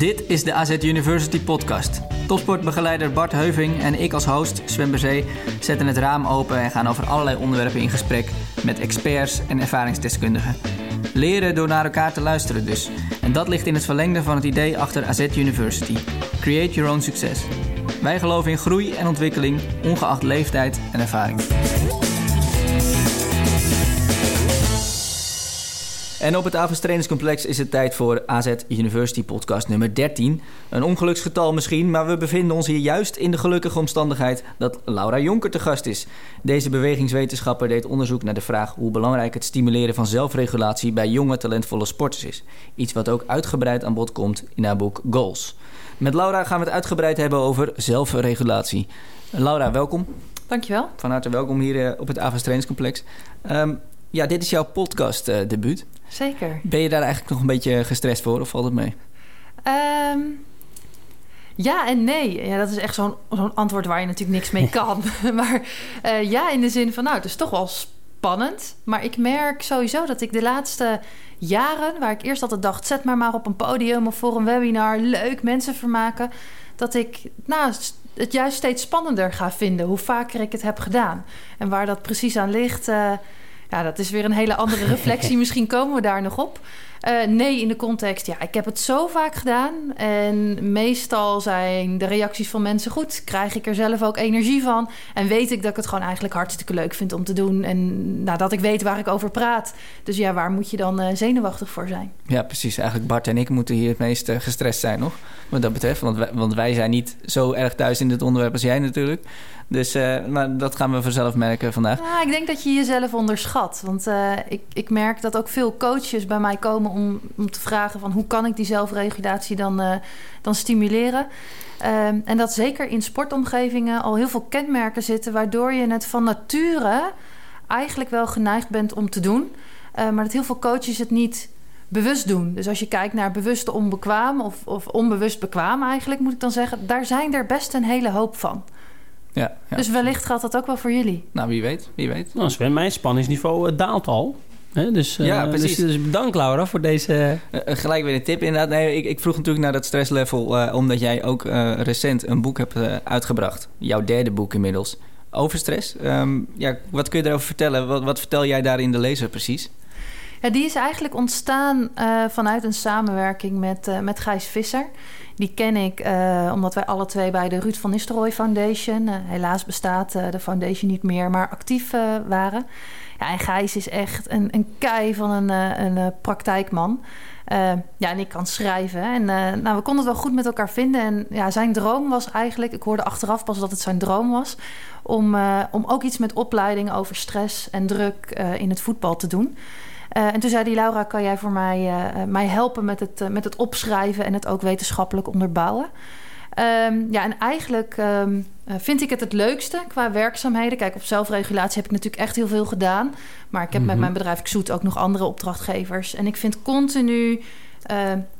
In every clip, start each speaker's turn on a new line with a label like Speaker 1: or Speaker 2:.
Speaker 1: Dit is de AZ University podcast. Topsportbegeleider Bart Heuving en ik als host, Sven zetten het raam open en gaan over allerlei onderwerpen in gesprek met experts en ervaringsdeskundigen. Leren door naar elkaar te luisteren dus. En dat ligt in het verlengde van het idee achter AZ University. Create your own success. Wij geloven in groei en ontwikkeling, ongeacht leeftijd en ervaring. En op het Avonds Trainingscomplex is het tijd voor AZ University podcast nummer 13. Een ongeluksgetal misschien, maar we bevinden ons hier juist in de gelukkige omstandigheid dat Laura Jonker te gast is. Deze bewegingswetenschapper deed onderzoek naar de vraag hoe belangrijk het stimuleren van zelfregulatie bij jonge talentvolle sporters is. Iets wat ook uitgebreid aan bod komt in haar boek Goals. Met Laura gaan we het uitgebreid hebben over zelfregulatie. Laura, welkom.
Speaker 2: Dankjewel.
Speaker 1: Van harte welkom hier eh, op het Avonds Trainingscomplex. Um, ja, dit is jouw podcast uh, debuut.
Speaker 2: Zeker.
Speaker 1: Ben je daar eigenlijk nog een beetje gestrest voor of valt het mee?
Speaker 2: Um, ja en nee. Ja, dat is echt zo'n zo'n antwoord waar je natuurlijk niks mee kan. maar uh, ja, in de zin van, nou, het is toch wel spannend. Maar ik merk sowieso dat ik de laatste jaren, waar ik eerst altijd dacht, zet maar maar op een podium of voor een webinar, leuk mensen vermaken, dat ik nou, het juist steeds spannender ga vinden hoe vaker ik het heb gedaan. En waar dat precies aan ligt. Uh, ja, dat is weer een hele andere reflectie. Misschien komen we daar nog op. Uh, nee, in de context, ja, ik heb het zo vaak gedaan. En meestal zijn de reacties van mensen goed. Krijg ik er zelf ook energie van. En weet ik dat ik het gewoon eigenlijk hartstikke leuk vind om te doen. En nou, dat ik weet waar ik over praat. Dus ja, waar moet je dan uh, zenuwachtig voor zijn?
Speaker 1: Ja, precies. Eigenlijk Bart en ik moeten hier het meest uh, gestrest zijn nog. Wat dat betreft. Want wij, want wij zijn niet zo erg thuis in dit onderwerp als jij natuurlijk. Dus uh, maar dat gaan we vanzelf merken vandaag.
Speaker 2: Ja, ik denk dat je jezelf onderschat. Want uh, ik, ik merk dat ook veel coaches bij mij komen om, om te vragen van hoe kan ik die zelfregulatie dan, uh, dan stimuleren. Um, en dat zeker in sportomgevingen al heel veel kenmerken zitten, waardoor je het van nature eigenlijk wel geneigd bent om te doen. maar dat heel veel coaches het niet bewust doen. Dus als je kijkt naar bewust onbekwaam of, of onbewust bekwaam eigenlijk, moet ik dan zeggen, daar zijn er best een hele hoop van.
Speaker 1: Ja,
Speaker 2: ja, Dus wellicht geldt dat ook wel voor jullie.
Speaker 1: Nou, wie weet, wie weet.
Speaker 3: Nou, Sven, mijn spanningsniveau uh, daalt al. He, dus, uh,
Speaker 1: ja, precies.
Speaker 3: Dus, dus, bedankt Laura voor deze...
Speaker 1: Uh, gelijk weer een tip inderdaad. Nee, ik, ik vroeg natuurlijk naar dat stresslevel... omdat jij ook recent een boek hebt uitgebracht. Jouw derde boek inmiddels. Over stress. Um, ja, wat kun je daarover vertellen? Wat, wat vertel jij daar in de lezer precies?
Speaker 2: Ja, die is eigenlijk ontstaan uh, vanuit een samenwerking met, uh, met Gijs Visser. Die ken ik uh, omdat wij alle twee bij de Ruud van Nistelrooy Foundation... helaas bestaat de foundation niet meer, maar actief waren. Ja, en Gijs is echt een, een kei van een, een praktijkman... ja, en ik kan schrijven. En nou, we konden het wel goed met elkaar vinden. En ja, zijn droom was eigenlijk... Ik hoorde achteraf pas dat het zijn droom was... om, om ook iets met opleiding over stress en druk in het voetbal te doen... Uh, en toen zei hij, Laura, kan jij voor mij, uh, mij helpen met het, uh, met het opschrijven en het ook wetenschappelijk onderbouwen? Um, ja, en eigenlijk um, vind ik het het leukste qua werkzaamheden. Kijk, op zelfregulatie heb ik natuurlijk echt heel veel gedaan. Maar ik heb mm -hmm. met mijn bedrijf Xoet ook nog andere opdrachtgevers. En ik vind continu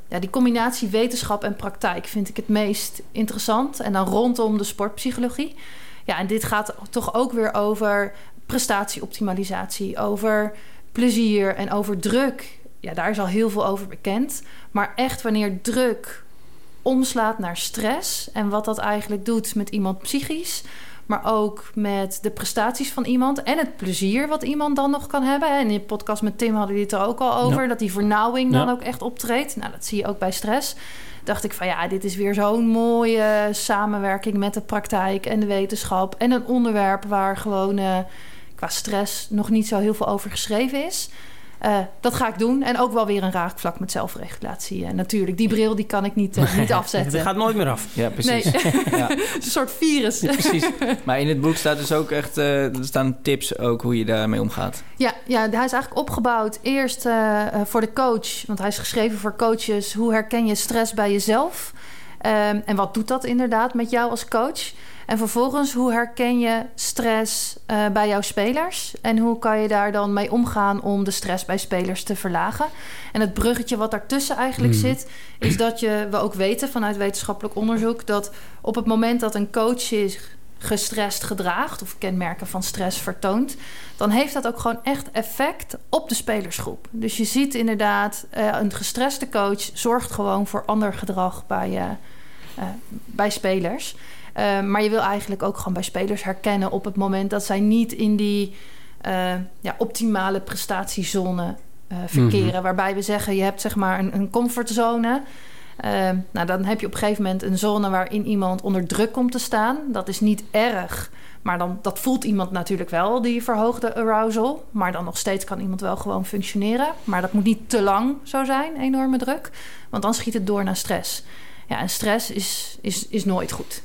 Speaker 2: ja, die combinatie wetenschap en praktijk vind ik het meest interessant. En dan rondom de sportpsychologie. Ja, en dit gaat toch ook weer over prestatieoptimalisatie, over plezier en over druk. Ja, daar is al heel veel over bekend. Maar echt wanneer druk omslaat naar stress en wat dat eigenlijk doet met iemand psychisch, maar ook met de prestaties van iemand en het plezier wat iemand dan nog kan hebben. En in de podcast met Tim hadden we het er ook al over, ja. dat die vernauwing dan ja. ook echt optreedt. Nou, dat zie je ook bij stress. Dacht ik van ja, dit is weer zo'n mooie samenwerking met de praktijk en de wetenschap en een onderwerp waar gewoon. Uh, qua stress nog niet zo heel veel over geschreven is. Uh, dat ga ik doen. En ook wel weer een raakvlak met zelfregulatie. En natuurlijk, die bril die kan ik niet, uh, niet afzetten.
Speaker 3: Dat gaat nooit meer af.
Speaker 1: Ja, precies.
Speaker 2: Nee. ja. een soort virus.
Speaker 1: Ja, precies. Maar in het boek staat dus ook echt... Uh, er staan tips ook hoe je daarmee omgaat.
Speaker 2: Ja, ja hij is eigenlijk opgebouwd eerst voor de coach. Want hij is geschreven voor coaches. Hoe herken je stress bij jezelf? Um, en wat doet dat inderdaad met jou als coach? En vervolgens, hoe herken je stress uh, bij jouw spelers? En hoe kan je daar dan mee omgaan om de stress bij spelers te verlagen? En het bruggetje wat daartussen eigenlijk mm. zit, is dat je, we ook weten vanuit wetenschappelijk onderzoek, dat op het moment dat een coach zich gestrest gedraagt of kenmerken van stress vertoont, dan heeft dat ook gewoon echt effect op de spelersgroep. Dus je ziet inderdaad, uh, een gestreste coach zorgt gewoon voor ander gedrag bij, uh, uh, bij spelers. Maar je wil eigenlijk ook gewoon bij spelers herkennen op het moment dat zij niet in die ja, optimale prestatiezone verkeren. Mhm. Waarbij we zeggen, je hebt zeg maar een, een comfortzone. Ehm, nou, dan heb je op een gegeven moment een zone waarin iemand onder druk komt te staan. Dat is niet erg, maar dan, dat voelt iemand natuurlijk wel, die verhoogde arousal. Maar dan nog steeds kan iemand wel gewoon functioneren. Maar dat moet niet te lang zo zijn, enorme druk. Want dan schiet het door naar stress. Ja, en stress is, is, is nooit goed.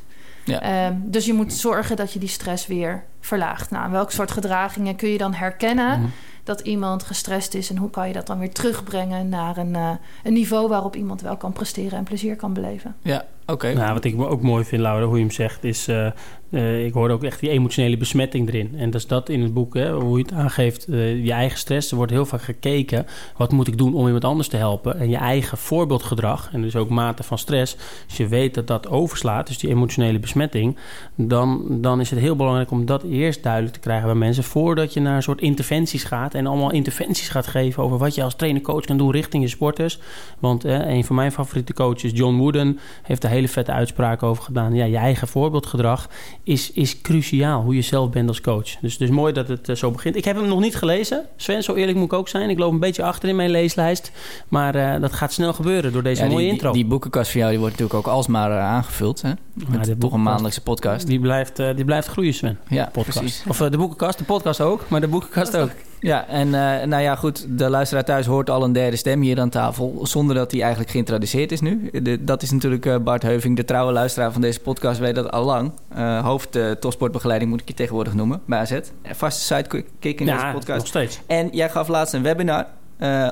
Speaker 2: Ja. Ehm, dus je moet zorgen dat je die stress weer verlaagt. Nou, welke soort gedragingen kun je dan herkennen? Mhm dat iemand gestrest is en hoe kan je dat dan weer terugbrengen naar een, uh, een niveau waarop iemand wel kan presteren en plezier kan beleven.
Speaker 1: Ja, oké.
Speaker 3: Nou, wat ik ook mooi vind, Laura, hoe je hem zegt, is uh, uh, ik hoorde ook echt die emotionele besmetting erin. En dat is dat in het boek, hè, hoe je het aangeeft, uh, je eigen stress. Er wordt heel vaak gekeken, wat moet ik doen om iemand anders te helpen? En je eigen voorbeeldgedrag, en dus ook mate van stress. Als je weet dat dat overslaat, dus die emotionele besmetting... dan, dan is het heel belangrijk om dat eerst duidelijk te krijgen bij mensen... voordat je naar een soort interventies gaat en allemaal interventies gaat geven... over wat je als trainer-coach kan doen richting je sporters. Want een van mijn favoriete coaches, John Wooden... heeft hele vette uitspraken over gedaan. Ja, je eigen voorbeeldgedrag is, is cruciaal, hoe je zelf bent als coach. Dus, dus mooi dat het uh, zo begint. Ik heb hem nog niet gelezen. Sven, zo eerlijk moet ik ook zijn. Ik loop een beetje achter in mijn leeslijst. Maar uh, dat gaat snel gebeuren door deze
Speaker 1: ja,
Speaker 3: mooie
Speaker 1: die,
Speaker 3: intro.
Speaker 1: Die, die, boekenkast van jou die wordt natuurlijk ook alsmaar uh, aangevuld. Hè? Met ja, toch een maandelijkse podcast.
Speaker 3: Die blijft, die blijft groeien, Sven.
Speaker 1: Ja, podcast. precies.
Speaker 3: Of de boekenkast, de podcast ook, maar de boekenkast ook.
Speaker 1: Ja, en uh, nou ja, goed, de luisteraar thuis hoort al een derde stem hier aan tafel, zonder dat die eigenlijk geïntroduceerd is nu. De, dat is natuurlijk uh, Bart Heuving, de trouwe luisteraar van deze podcast, weet dat al lang. Uh, hoofd topsportbegeleiding moet ik je tegenwoordig noemen, bij AZ. Vaste sidekick in
Speaker 3: ja,
Speaker 1: deze podcast.
Speaker 3: nog steeds.
Speaker 1: En jij gaf laatst een webinar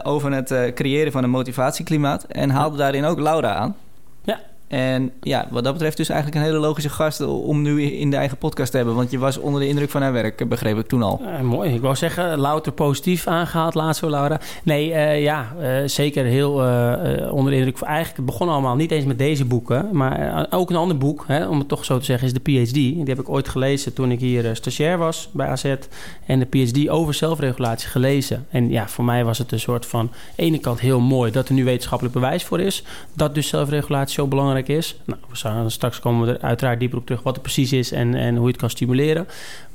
Speaker 1: over het creëren van een motivatieklimaat en haalde daarin ook Laura aan. En ja, wat dat betreft dus eigenlijk een hele logische gast om nu in de eigen podcast te hebben. Want je was onder de indruk van haar werk, begreep ik toen al.
Speaker 3: Mooi. Ik wou zeggen, louter positief aangehaald laatst zo, Laura. Nee, uh, ja, uh, zeker heel onder de indruk. Eigenlijk, begon allemaal niet eens met deze boeken. Maar ook een ander boek, hè, om het toch zo te zeggen, is de PhD. Die heb ik ooit gelezen toen ik hier stagiair was bij AZ. En de PhD over zelfregulatie gelezen. En ja, voor mij was het een soort van... ene kant heel mooi dat er nu wetenschappelijk bewijs voor is. Dat dus zelfregulatie zo belangrijk is. Nou, we gaan, straks komen we er uiteraard dieper op terug wat het precies is en, en hoe je het kan stimuleren.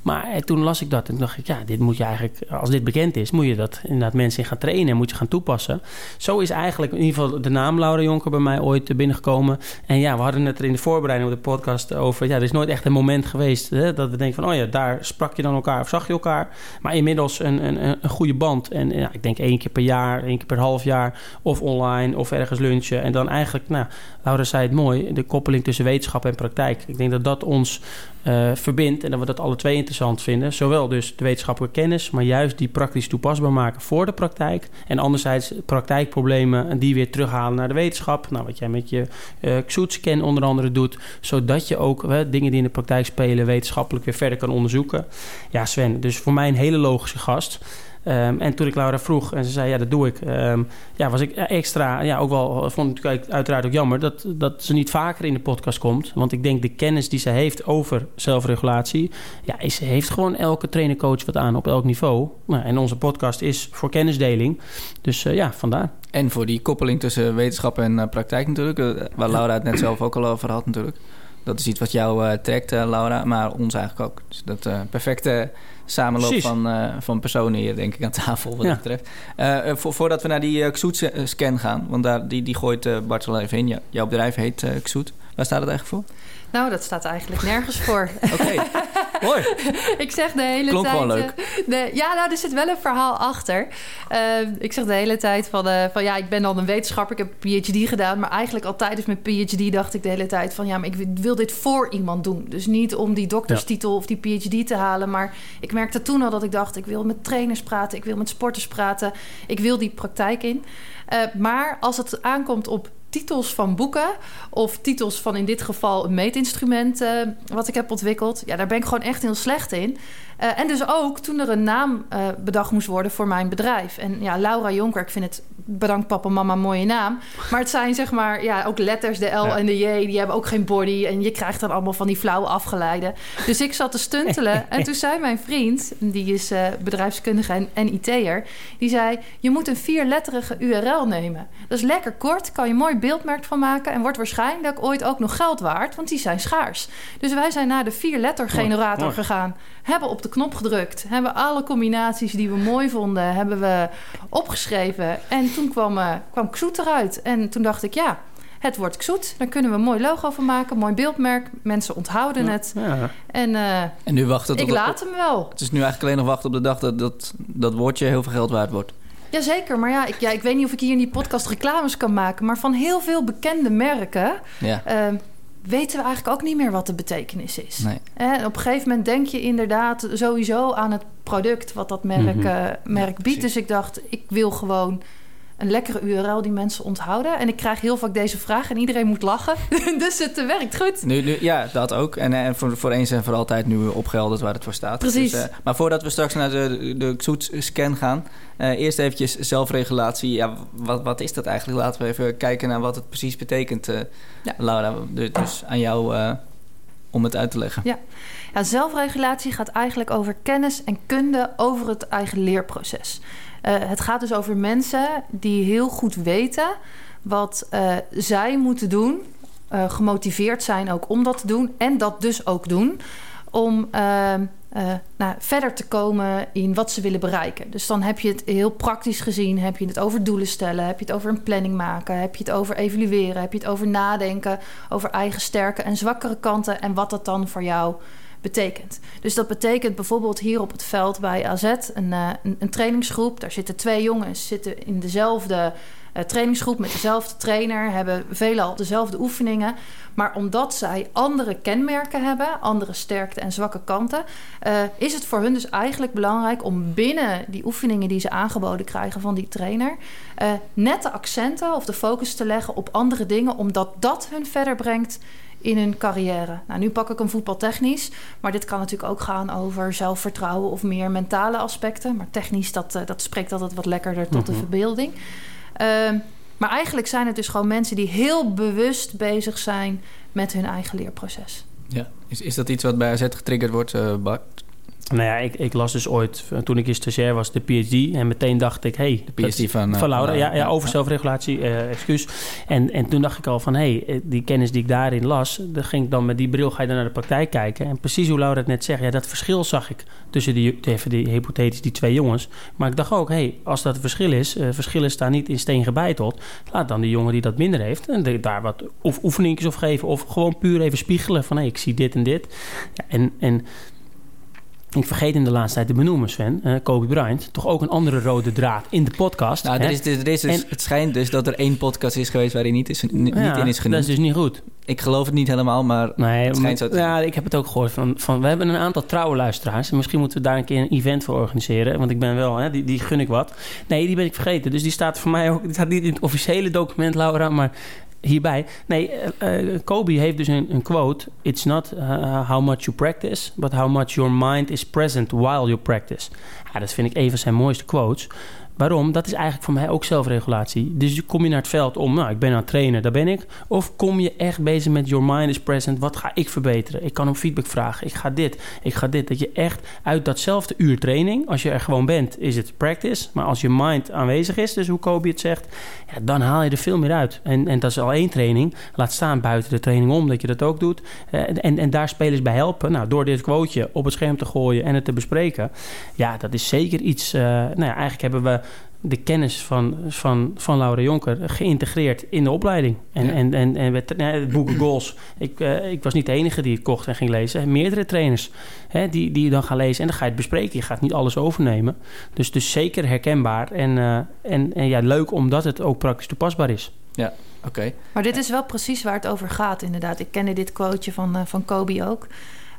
Speaker 3: Maar eh, toen las ik dat en dacht ik, ja, dit moet je eigenlijk, als dit bekend is, moet je dat inderdaad mensen in gaan trainen en moet je gaan toepassen. Zo is eigenlijk in ieder geval de naam Laura Jonker bij mij ooit binnengekomen. En ja, we hadden het er in de voorbereiding op de podcast over. Ja, er is nooit echt een moment geweest hè, dat we denken van, oh ja, daar sprak je dan elkaar of zag je elkaar. Maar inmiddels een, een, een goede band. En ja, ik denk één keer per jaar, één keer per half jaar, of online of ergens lunchen. En dan eigenlijk, nou, Laura zei het mooi, de koppeling tussen wetenschap en praktijk. Ik denk dat dat ons uh, verbindt en dat we dat alle twee interessant vinden. Zowel dus de wetenschappelijke kennis, maar juist die praktisch toepasbaar maken voor de praktijk. En anderzijds praktijkproblemen die weer terughalen naar de wetenschap. Nou, wat jij met je uh, onder andere doet, zodat je ook dingen die in de praktijk spelen wetenschappelijk weer verder kan onderzoeken. Ja, Sven, dus voor mij een hele logische gast. Um, en toen ik Laura vroeg en ze zei, ja, dat doe ik. Um, ja, was ik extra, ja, ook wel, vond ik uiteraard ook jammer... Dat, dat ze niet vaker in de podcast komt. Want ik denk de kennis die ze heeft over zelfregulatie... ja, is, heeft gewoon elke trainer-coach wat aan op elk niveau. Nou, en onze podcast is voor kennisdeling. Dus uh, ja, vandaar.
Speaker 1: En voor die koppeling tussen wetenschap en uh, praktijk natuurlijk... Uh, waar Laura het net zelf ook al over had natuurlijk. Dat is iets wat jou trekt, Laura, maar ons eigenlijk ook. Dus dat perfecte samenloop van, uh, van personen hier, denk ik, aan tafel, wat ja. dat betreft. Uh, vo voordat we naar die uh, Xoet-scan gaan, want daar, die, die gooit Bart wel even in. Ja, jouw bedrijf heet uh, Xoet. Waar staat het eigenlijk voor?
Speaker 2: Nou, dat staat eigenlijk nergens voor.
Speaker 1: Oké, mooi.
Speaker 2: ik zeg de hele
Speaker 1: Klonk
Speaker 2: tijd...
Speaker 1: leuk.
Speaker 2: De, ja, nou, er zit wel een verhaal achter. Uh, ik zeg de hele tijd van, uh, van... Ja, ik ben al een wetenschapper, ik heb een PhD gedaan... maar eigenlijk al tijdens mijn PhD dacht ik de hele tijd van... ja, maar ik wil dit voor iemand doen. Dus niet om die dokterstitel ja. of die PhD te halen... maar ik merkte toen al dat ik dacht... ik wil met trainers praten, ik wil met sporters praten... ik wil die praktijk in. Uh, maar als het aankomt op titels van boeken of titels van in dit geval een meetinstrument uh, wat ik heb ontwikkeld. Ja, daar ben ik gewoon echt heel slecht in. Uh, en dus ook toen er een naam uh, bedacht moest worden voor mijn bedrijf. En ja, Laura Jonker, ik vind het, bedankt papa, mama, mooie naam. Maar het zijn zeg maar, ja, ook letters, de L ja. en de J, die hebben ook geen body. En je krijgt dan allemaal van die flauwe afgeleiden. Dus ik zat te stuntelen. en toen zei mijn vriend, die is uh, bedrijfskundige en, en IT'er, die zei: Je moet een vierletterige URL nemen. Dat is lekker kort, kan je een mooi beeldmerk van maken en wordt waarschijnlijk ooit ook nog geld waard, want die zijn schaars. Dus wij zijn naar de vierletter generator gegaan, hebben op de knop gedrukt, hebben alle combinaties die we mooi vonden, hebben we opgeschreven. En toen kwam, uh, kwam Xoet eruit. En toen dacht ik, ja, het wordt Xoet. Daar kunnen we een mooi logo van maken, mooi beeldmerk. Mensen onthouden het. Ja. En, uh,
Speaker 1: en nu wachten
Speaker 2: ik laat hem wel.
Speaker 1: Het is nu eigenlijk alleen nog wachten op de dag dat dat, dat woordje heel veel geld waard wordt.
Speaker 2: Jazeker, maar ja ik, ja, ik weet niet of ik hier in die podcast reclames kan maken. Maar van heel veel bekende merken ja. uh, weten we eigenlijk ook niet meer wat de betekenis is. Nee. En op een gegeven moment denk je inderdaad sowieso aan het product wat dat merk, mm -hmm. uh, merk ja, biedt. Dus ik dacht, ik wil gewoon een lekkere URL die mensen onthouden. En ik krijg heel vaak deze vraag en iedereen moet lachen. dus het werkt goed.
Speaker 1: Nu, nu, ja, dat ook. En, en voor, voor eens en voor altijd nu opgelderd waar het voor staat.
Speaker 2: Precies.
Speaker 1: Dus, uh, maar voordat we straks naar de, de Xoet-scan gaan... Uh, eerst eventjes zelfregulatie. Ja, wat, wat is dat eigenlijk? Laten we even kijken naar wat het precies betekent. Uh, ja. Laura, dus aan jou om het uit te leggen.
Speaker 2: Ja. ja, zelfregulatie gaat eigenlijk over kennis en kunde over het eigen leerproces. Uh, het gaat dus over mensen die heel goed weten wat uh, zij moeten doen, uh, gemotiveerd zijn ook om dat te doen en dat dus ook doen om nou, verder te komen in wat ze willen bereiken. Dus dan heb je het heel praktisch gezien, heb je het over doelen stellen, heb je het over een planning maken, heb je het over evalueren, heb je het over nadenken over eigen sterke en zwakkere kanten en wat dat dan voor jou betekent. Dus dat betekent bijvoorbeeld hier op het veld bij AZ een, uh, een, een, trainingsgroep. Daar zitten twee jongens zitten in dezelfde uh, trainingsgroep met dezelfde trainer, hebben veelal dezelfde oefeningen. Maar omdat zij andere kenmerken hebben, andere sterkte en zwakke kanten, uh, is het voor hun dus eigenlijk belangrijk om binnen die oefeningen die ze aangeboden krijgen van die trainer, net de accenten of de focus te leggen op andere dingen, omdat dat hun verder brengt in hun carrière. Nou, nu pak ik een voetbaltechnisch, maar dit kan natuurlijk ook gaan over zelfvertrouwen of meer mentale aspecten. Maar technisch, dat, uh, dat spreekt altijd wat lekkerder tot de verbeelding. Uh, maar eigenlijk zijn het dus gewoon mensen die heel bewust bezig zijn met hun eigen leerproces.
Speaker 1: Ja, is, is dat iets wat bij AZ getriggerd wordt, uh, Bart?
Speaker 3: Nou ja, ik, ik, las dus ooit, toen ik in stagiair was, de PhD. En meteen dacht ik, hey,
Speaker 1: de PhD van,
Speaker 3: van Laura. ja, ja, over zelfregulatie, uh, excuus. En, en toen dacht ik al van, hey, eh, die kennis die ik daarin las... dan ging ik dan met die bril ga je dan naar de praktijk kijken. En precies hoe Laura het net zegt, ja, dat verschil zag ik... tussen die, even die hypothetisch, die twee jongens. Maar ik dacht ook, hey, als dat een verschil is... Uh, verschillen staan niet in steen gebeiteld... laat dan die jongen die dat minder heeft... en de, daar wat of oefeningetjes of geven... of gewoon puur even spiegelen van, hey, ik zie dit en dit. Ja, en... en ik vergeet in de laatste tijd te benoemen, Sven, uh, Kobe Bryant, toch ook een andere rode draad in de podcast.
Speaker 1: Nou, er is, er is dus, en, het schijnt dus dat er één podcast is geweest waarin niet, is, niet
Speaker 3: ja,
Speaker 1: in is genoemd.
Speaker 3: Dat is dus niet goed.
Speaker 1: Ik geloof het niet helemaal, maar
Speaker 3: nee,
Speaker 1: het schijnt zo te
Speaker 3: Ja, ik heb het ook gehoord. Van, van, we hebben een aantal trouwe luisteraars. En misschien moeten we daar een keer een event voor organiseren. Want ik ben wel, hè, die, die gun ik wat. Nee, die ben ik vergeten. Dus die staat voor mij ook... Die staat niet in het officiële document, Laura, maar hierbij. Nee, uh, Kobe heeft dus een, een quote. It's not uh, how much you practice, but how much your mind is present while you practice. Dat vind ik een van zijn mooiste quotes. Waarom? Dat is eigenlijk voor mij ook zelfregulatie. Dus kom je naar het veld om, nou, ik ben aan het trainen, daar ben ik. Of kom je echt bezig met your mind is present, wat ga ik verbeteren? Ik kan om feedback vragen, ik ga dit, ik ga dit. Dat je echt uit datzelfde uur training, als je er gewoon bent, is het practice. Maar als je mind aanwezig is, dus hoe Kobe het zegt, ja, dan haal je er veel meer uit. En, en dat is al één training. Laat staan buiten de training om, dat je dat ook doet. En, en, en daar spelers bij helpen. Nou, door dit quoteje op het scherm te gooien en het te bespreken. Ja, dat is zeker iets. Uh, nou ja, eigenlijk hebben we de kennis van, van, van Laura Jonker geïntegreerd in de opleiding. En, ja. en, en, en met nou, het boek Goals. Ik, uh, ik was niet de enige die het kocht en ging lezen. Meerdere trainers hè, die, die je dan gaan lezen. En dan ga je het bespreken. Je gaat niet alles overnemen. Dus, dus zeker herkenbaar. En, uh, en, en ja, leuk omdat het ook praktisch toepasbaar is.
Speaker 1: Ja, oké. Okay.
Speaker 2: Maar dit is wel precies waar het over gaat, inderdaad. Ik kende dit quoteje van, uh, van Kobe ook.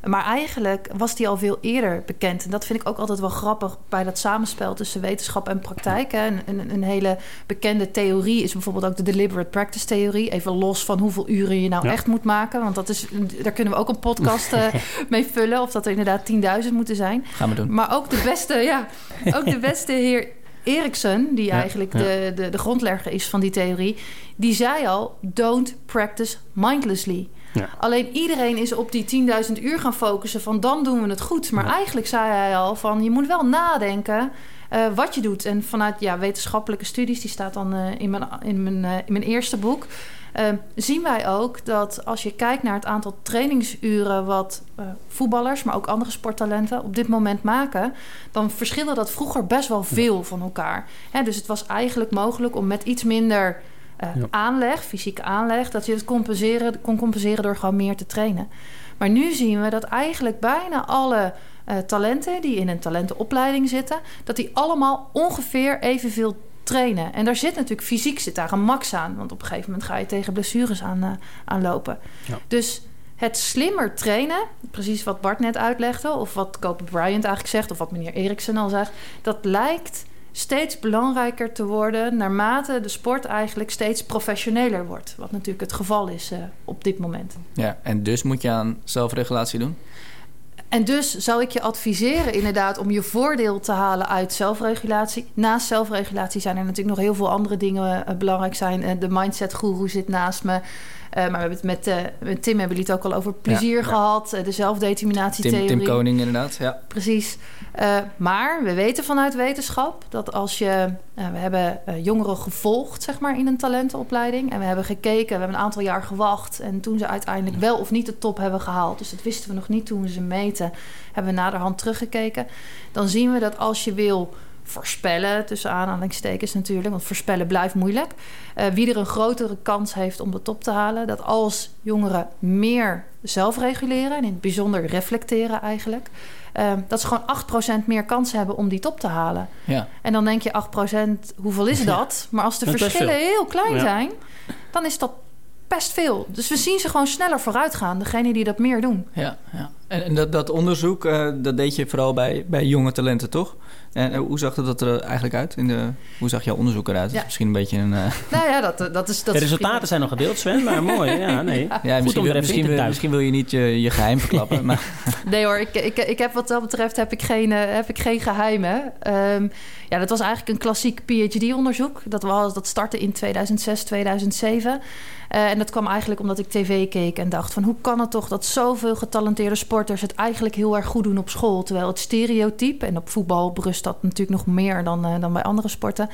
Speaker 2: Maar eigenlijk was die al veel eerder bekend. En dat vind ik ook altijd wel grappig bij dat samenspel tussen wetenschap en praktijk. Hè. Een, een, een, hele bekende theorie is bijvoorbeeld ook de deliberate practice theorie. Even los van hoeveel uren je nou echt moet maken. Want dat is, daar kunnen we ook een podcast uh, mee vullen. Of dat er inderdaad 10.000 moeten zijn.
Speaker 1: Gaan we doen.
Speaker 2: Maar ook de beste, ja, ook de beste heer Erikson, die ja, eigenlijk ja. De, de, de grondlegger is van die theorie, die zei al: don't practice mindlessly. Ja. Alleen iedereen is op die 10.000 uur gaan focussen van dan doen we het goed. Maar eigenlijk zei hij al van je moet wel nadenken uh, wat je doet. En vanuit ja, wetenschappelijke studies, die staat dan uh, in, mijn, in, mijn, uh, in mijn eerste boek, zien wij ook dat als je kijkt naar het aantal trainingsuren wat voetballers, maar ook andere sporttalenten op dit moment maken, dan verschillen dat vroeger best wel veel van elkaar. Hè, dus het was eigenlijk mogelijk om met iets minder uh, ja. aanleg, fysieke aanleg, dat je het compenseren, kon compenseren door gewoon meer te trainen. Maar nu zien we dat eigenlijk bijna alle uh, talenten die in een talentenopleiding zitten, dat die allemaal ongeveer evenveel trainen. En daar zit natuurlijk fysiek zit daar een max aan, want op een gegeven moment ga je tegen blessures aan, uh, aanlopen. Ja. Dus het slimmer trainen, precies wat Bart net uitlegde, of wat Kobe Bryant eigenlijk zegt, of wat meneer Eriksen al zegt, dat lijkt steeds belangrijker te worden naarmate de sport eigenlijk steeds professioneler wordt. Wat natuurlijk het geval is uh, op dit moment.
Speaker 1: Ja, en dus moet je aan zelfregulatie doen?
Speaker 2: En dus zou ik je adviseren inderdaad om je voordeel te halen uit zelfregulatie. Naast zelfregulatie zijn er natuurlijk nog heel veel andere dingen uh, belangrijk zijn. Uh, de mindset guru zit naast me. Uh, maar we hebben het met, uh, met Tim hebben jullie het ook al over plezier ja, gehad. Uh, de zelfdeterminatietheorie.
Speaker 1: Tim, Tim Koning inderdaad, ja.
Speaker 2: Precies. Maar we weten vanuit wetenschap dat als je... we hebben jongeren gevolgd, zeg maar, in een talentenopleiding. En we hebben gekeken, we hebben een aantal jaar gewacht. En toen ze uiteindelijk wel of niet de top hebben gehaald... dus dat wisten we nog niet toen we ze meten... hebben we naderhand teruggekeken. Dan zien we dat als je wil voorspellen, tussen aanhalingstekens natuurlijk, want voorspellen blijft moeilijk. Uh, wie er een grotere kans heeft om de top te halen, dat als jongeren meer zelf reguleren en in het bijzonder reflecteren eigenlijk, uh, dat ze gewoon 8% meer kans hebben om die top te halen.
Speaker 1: Ja.
Speaker 2: En dan denk je 8%, hoeveel is dat? Maar als de dat verschillen heel klein ja. zijn, dan is dat best veel. Dus we zien ze gewoon sneller vooruit gaan, degene die dat meer doen.
Speaker 1: Ja, ja. En, en dat, dat onderzoek, uh, dat deed je vooral bij, bij jonge talenten, toch? En hoe zag dat er eigenlijk uit? In de, hoe zag jouw onderzoek eruit? Ja. Misschien een beetje een... Uh...
Speaker 2: Nou ja, dat, dat is... Dat
Speaker 3: de resultaten zijn nog gedeeld, Sven, maar mooi. Ja, nee.
Speaker 1: ja misschien, wil, misschien, wil, misschien, wil, je niet je, je geheim verklappen. maar...
Speaker 2: Nee hoor, ik, ik, ik heb wat dat betreft heb ik geen, heb ik geen geheimen. Um, ja, dat was eigenlijk een klassiek PhD-onderzoek. Dat, was, dat startte in 2006, 2007. Uh, en dat kwam eigenlijk omdat ik tv keek en dacht van... hoe kan het toch dat zoveel getalenteerde sporters... het eigenlijk heel erg goed doen op school... terwijl het stereotype, en op voetbal berust dat natuurlijk nog meer... dan, uh, dan bij andere sporten,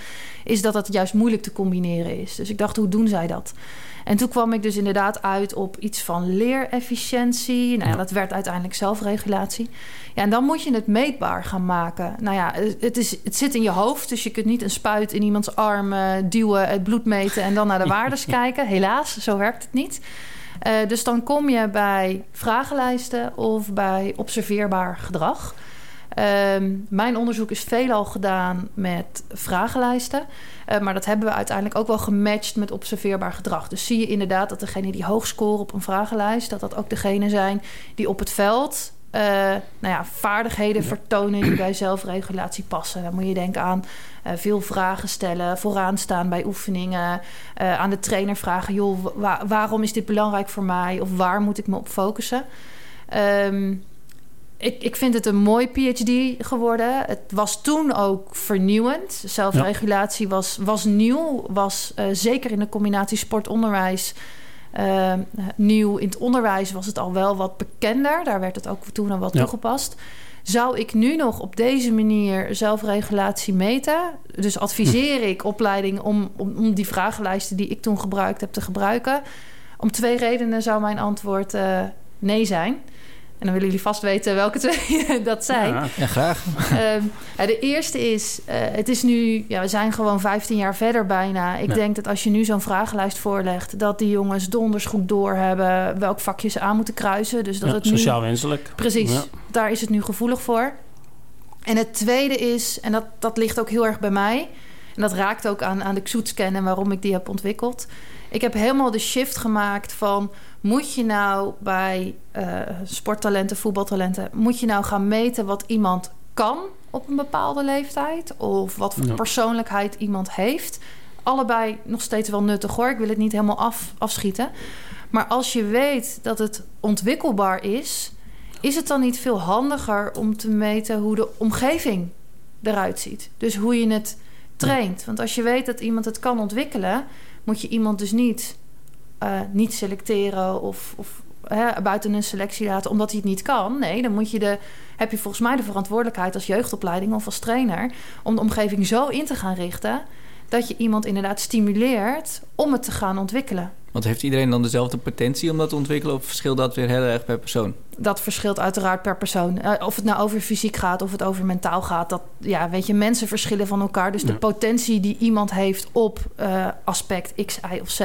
Speaker 2: is dat het juist moeilijk te combineren is. Dus ik dacht, hoe doen zij dat? En toen kwam ik dus inderdaad uit op iets van leerefficiëntie. Nou ja, dat werd uiteindelijk zelfregulatie. Ja, en dan moet je het meetbaar gaan maken. Nou ja, het, is, het zit in je hoofd, dus je kunt niet een spuit in iemands arm uh, duwen, het bloed meten en dan naar de waardes kijken. Helaas, zo werkt het niet. Uh, dus dan kom je bij vragenlijsten of bij observeerbaar gedrag. Um, mijn onderzoek is veelal gedaan met vragenlijsten. Uh, maar dat hebben we uiteindelijk ook wel gematcht met observeerbaar gedrag. Dus zie je inderdaad dat degenen die hoog scoren op een vragenlijst... dat dat ook degenen zijn die op het veld... Uh, nou ja, vaardigheden vertonen die bij zelfregulatie passen. Dan moet je denken aan uh, veel vragen stellen, vooraan staan bij oefeningen, uh, aan de trainer vragen: joh, wa waarom is dit belangrijk voor mij? Of waar moet ik me op focussen? Um, ik, ik vind het een mooi PhD geworden. Het was toen ook vernieuwend. Zelfregulatie ja. was, was nieuw. Was uh, zeker in de combinatie sport-onderwijs uh, nieuw. In het onderwijs was het al wel wat bekender. Daar werd het ook toen al wat ja. toegepast. Zou ik nu nog op deze manier zelfregulatie meten? Dus adviseer ik opleidingen om, om, om, die vragenlijsten die ik toen gebruikt heb te gebruiken? Om twee redenen zou mijn antwoord uh, nee zijn. En dan willen jullie vast weten welke twee dat zijn.
Speaker 1: Ja, ja graag.
Speaker 2: Um, ja, de eerste is, uh, het is nu, ja, we zijn gewoon 15 jaar verder bijna. Ik ja. denk dat als je nu zo'n vragenlijst voorlegt, dat die jongens donders goed doorhebben welk vakje ze aan moeten kruisen. Dus dat
Speaker 3: ja,
Speaker 2: het
Speaker 3: nu, sociaal wenselijk.
Speaker 2: Precies, daar is het nu gevoelig voor. En het tweede is, en dat, dat ligt ook heel erg bij mij, en dat raakt ook aan, aan de XOET-scan en waarom ik die heb ontwikkeld Ik heb helemaal de shift gemaakt van... moet je nou bij uh, sporttalenten, voetbaltalenten... moet je nou gaan meten wat iemand kan op een bepaalde leeftijd... of wat voor persoonlijkheid iemand heeft... Allebei nog steeds wel nuttig hoor. Ik wil het niet helemaal af, afschieten. Maar als je weet dat het ontwikkelbaar is, is het dan niet veel handiger om te meten hoe de omgeving eruit ziet? Dus hoe je het traint. Want als je weet dat iemand het kan ontwikkelen, moet je iemand dus niet, uh, niet selecteren of, of hè, buiten een selectie laten omdat hij het niet kan. Nee, dan moet je de, heb je volgens mij de verantwoordelijkheid als jeugdopleiding of als trainer om de omgeving zo in te gaan richten dat je iemand inderdaad stimuleert om het te gaan ontwikkelen.
Speaker 1: Want heeft iedereen dan dezelfde potentie om dat te ontwikkelen of verschilt dat weer heel erg per persoon?
Speaker 2: Dat verschilt uiteraard per persoon. Uh, of het nou over fysiek gaat of het over mentaal gaat. Dat, ja, weet je, mensen verschillen van elkaar. Dus de potentie die iemand heeft op uh, aspect X, Y of Z...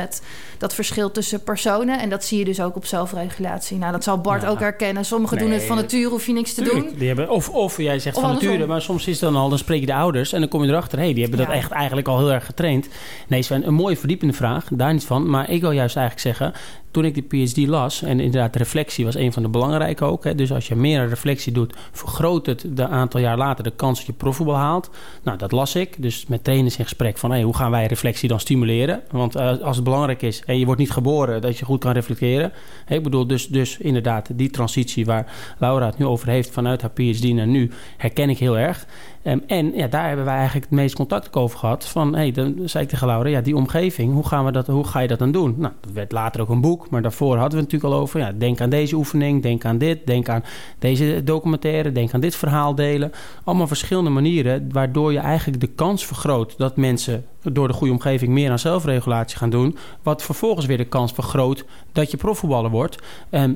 Speaker 2: dat verschilt tussen personen. En dat zie je dus ook op zelfregulatie. Nou, dat zal Bart ook herkennen. Sommigen doen het van nature, hoef je niks te
Speaker 3: tuurlijk.
Speaker 2: doen.
Speaker 3: Die hebben, of, of jij zegt of van nature, maar soms is het dan al... dan spreek je de ouders en dan kom je erachter... hé, hey, die hebben dat echt eigenlijk al heel erg getraind. Nee, Sven, een mooie verdiepende vraag. Daar niet van. Maar ik wil juist eigenlijk zeggen toen ik die PhD las, en inderdaad, reflectie was een van de belangrijke ook. Hè, dus als je meer reflectie doet, vergroot het de aantal jaar later de kans dat je profvoetbal haalt. Nou, dat las ik. Dus met trainers in gesprek van hey, hoe gaan wij reflectie dan stimuleren? Want uh, als het belangrijk is en je wordt niet geboren dat je goed kan reflecteren. Ik bedoel, dus, dus inderdaad, die transitie waar Laura het nu over heeft vanuit haar PhD naar nu, herken ik heel erg. Um, en ja, daar hebben wij eigenlijk het meest contact over gehad. Van, hey, dan zei ik tegen Laura, ja, die omgeving, hoe, gaan we dat, hoe ga je dat dan doen? Nou, dat werd later ook een boek, maar daarvoor hadden we het natuurlijk al over. Ja, denk aan deze oefening, denk aan dit, denk aan deze documentaire, denk aan dit verhaal delen. Allemaal verschillende manieren, waardoor je eigenlijk de kans vergroot dat mensen door de goede omgeving meer aan zelfregulatie gaan doen. Wat vervolgens weer de kans vergroot dat je profvoetballer wordt.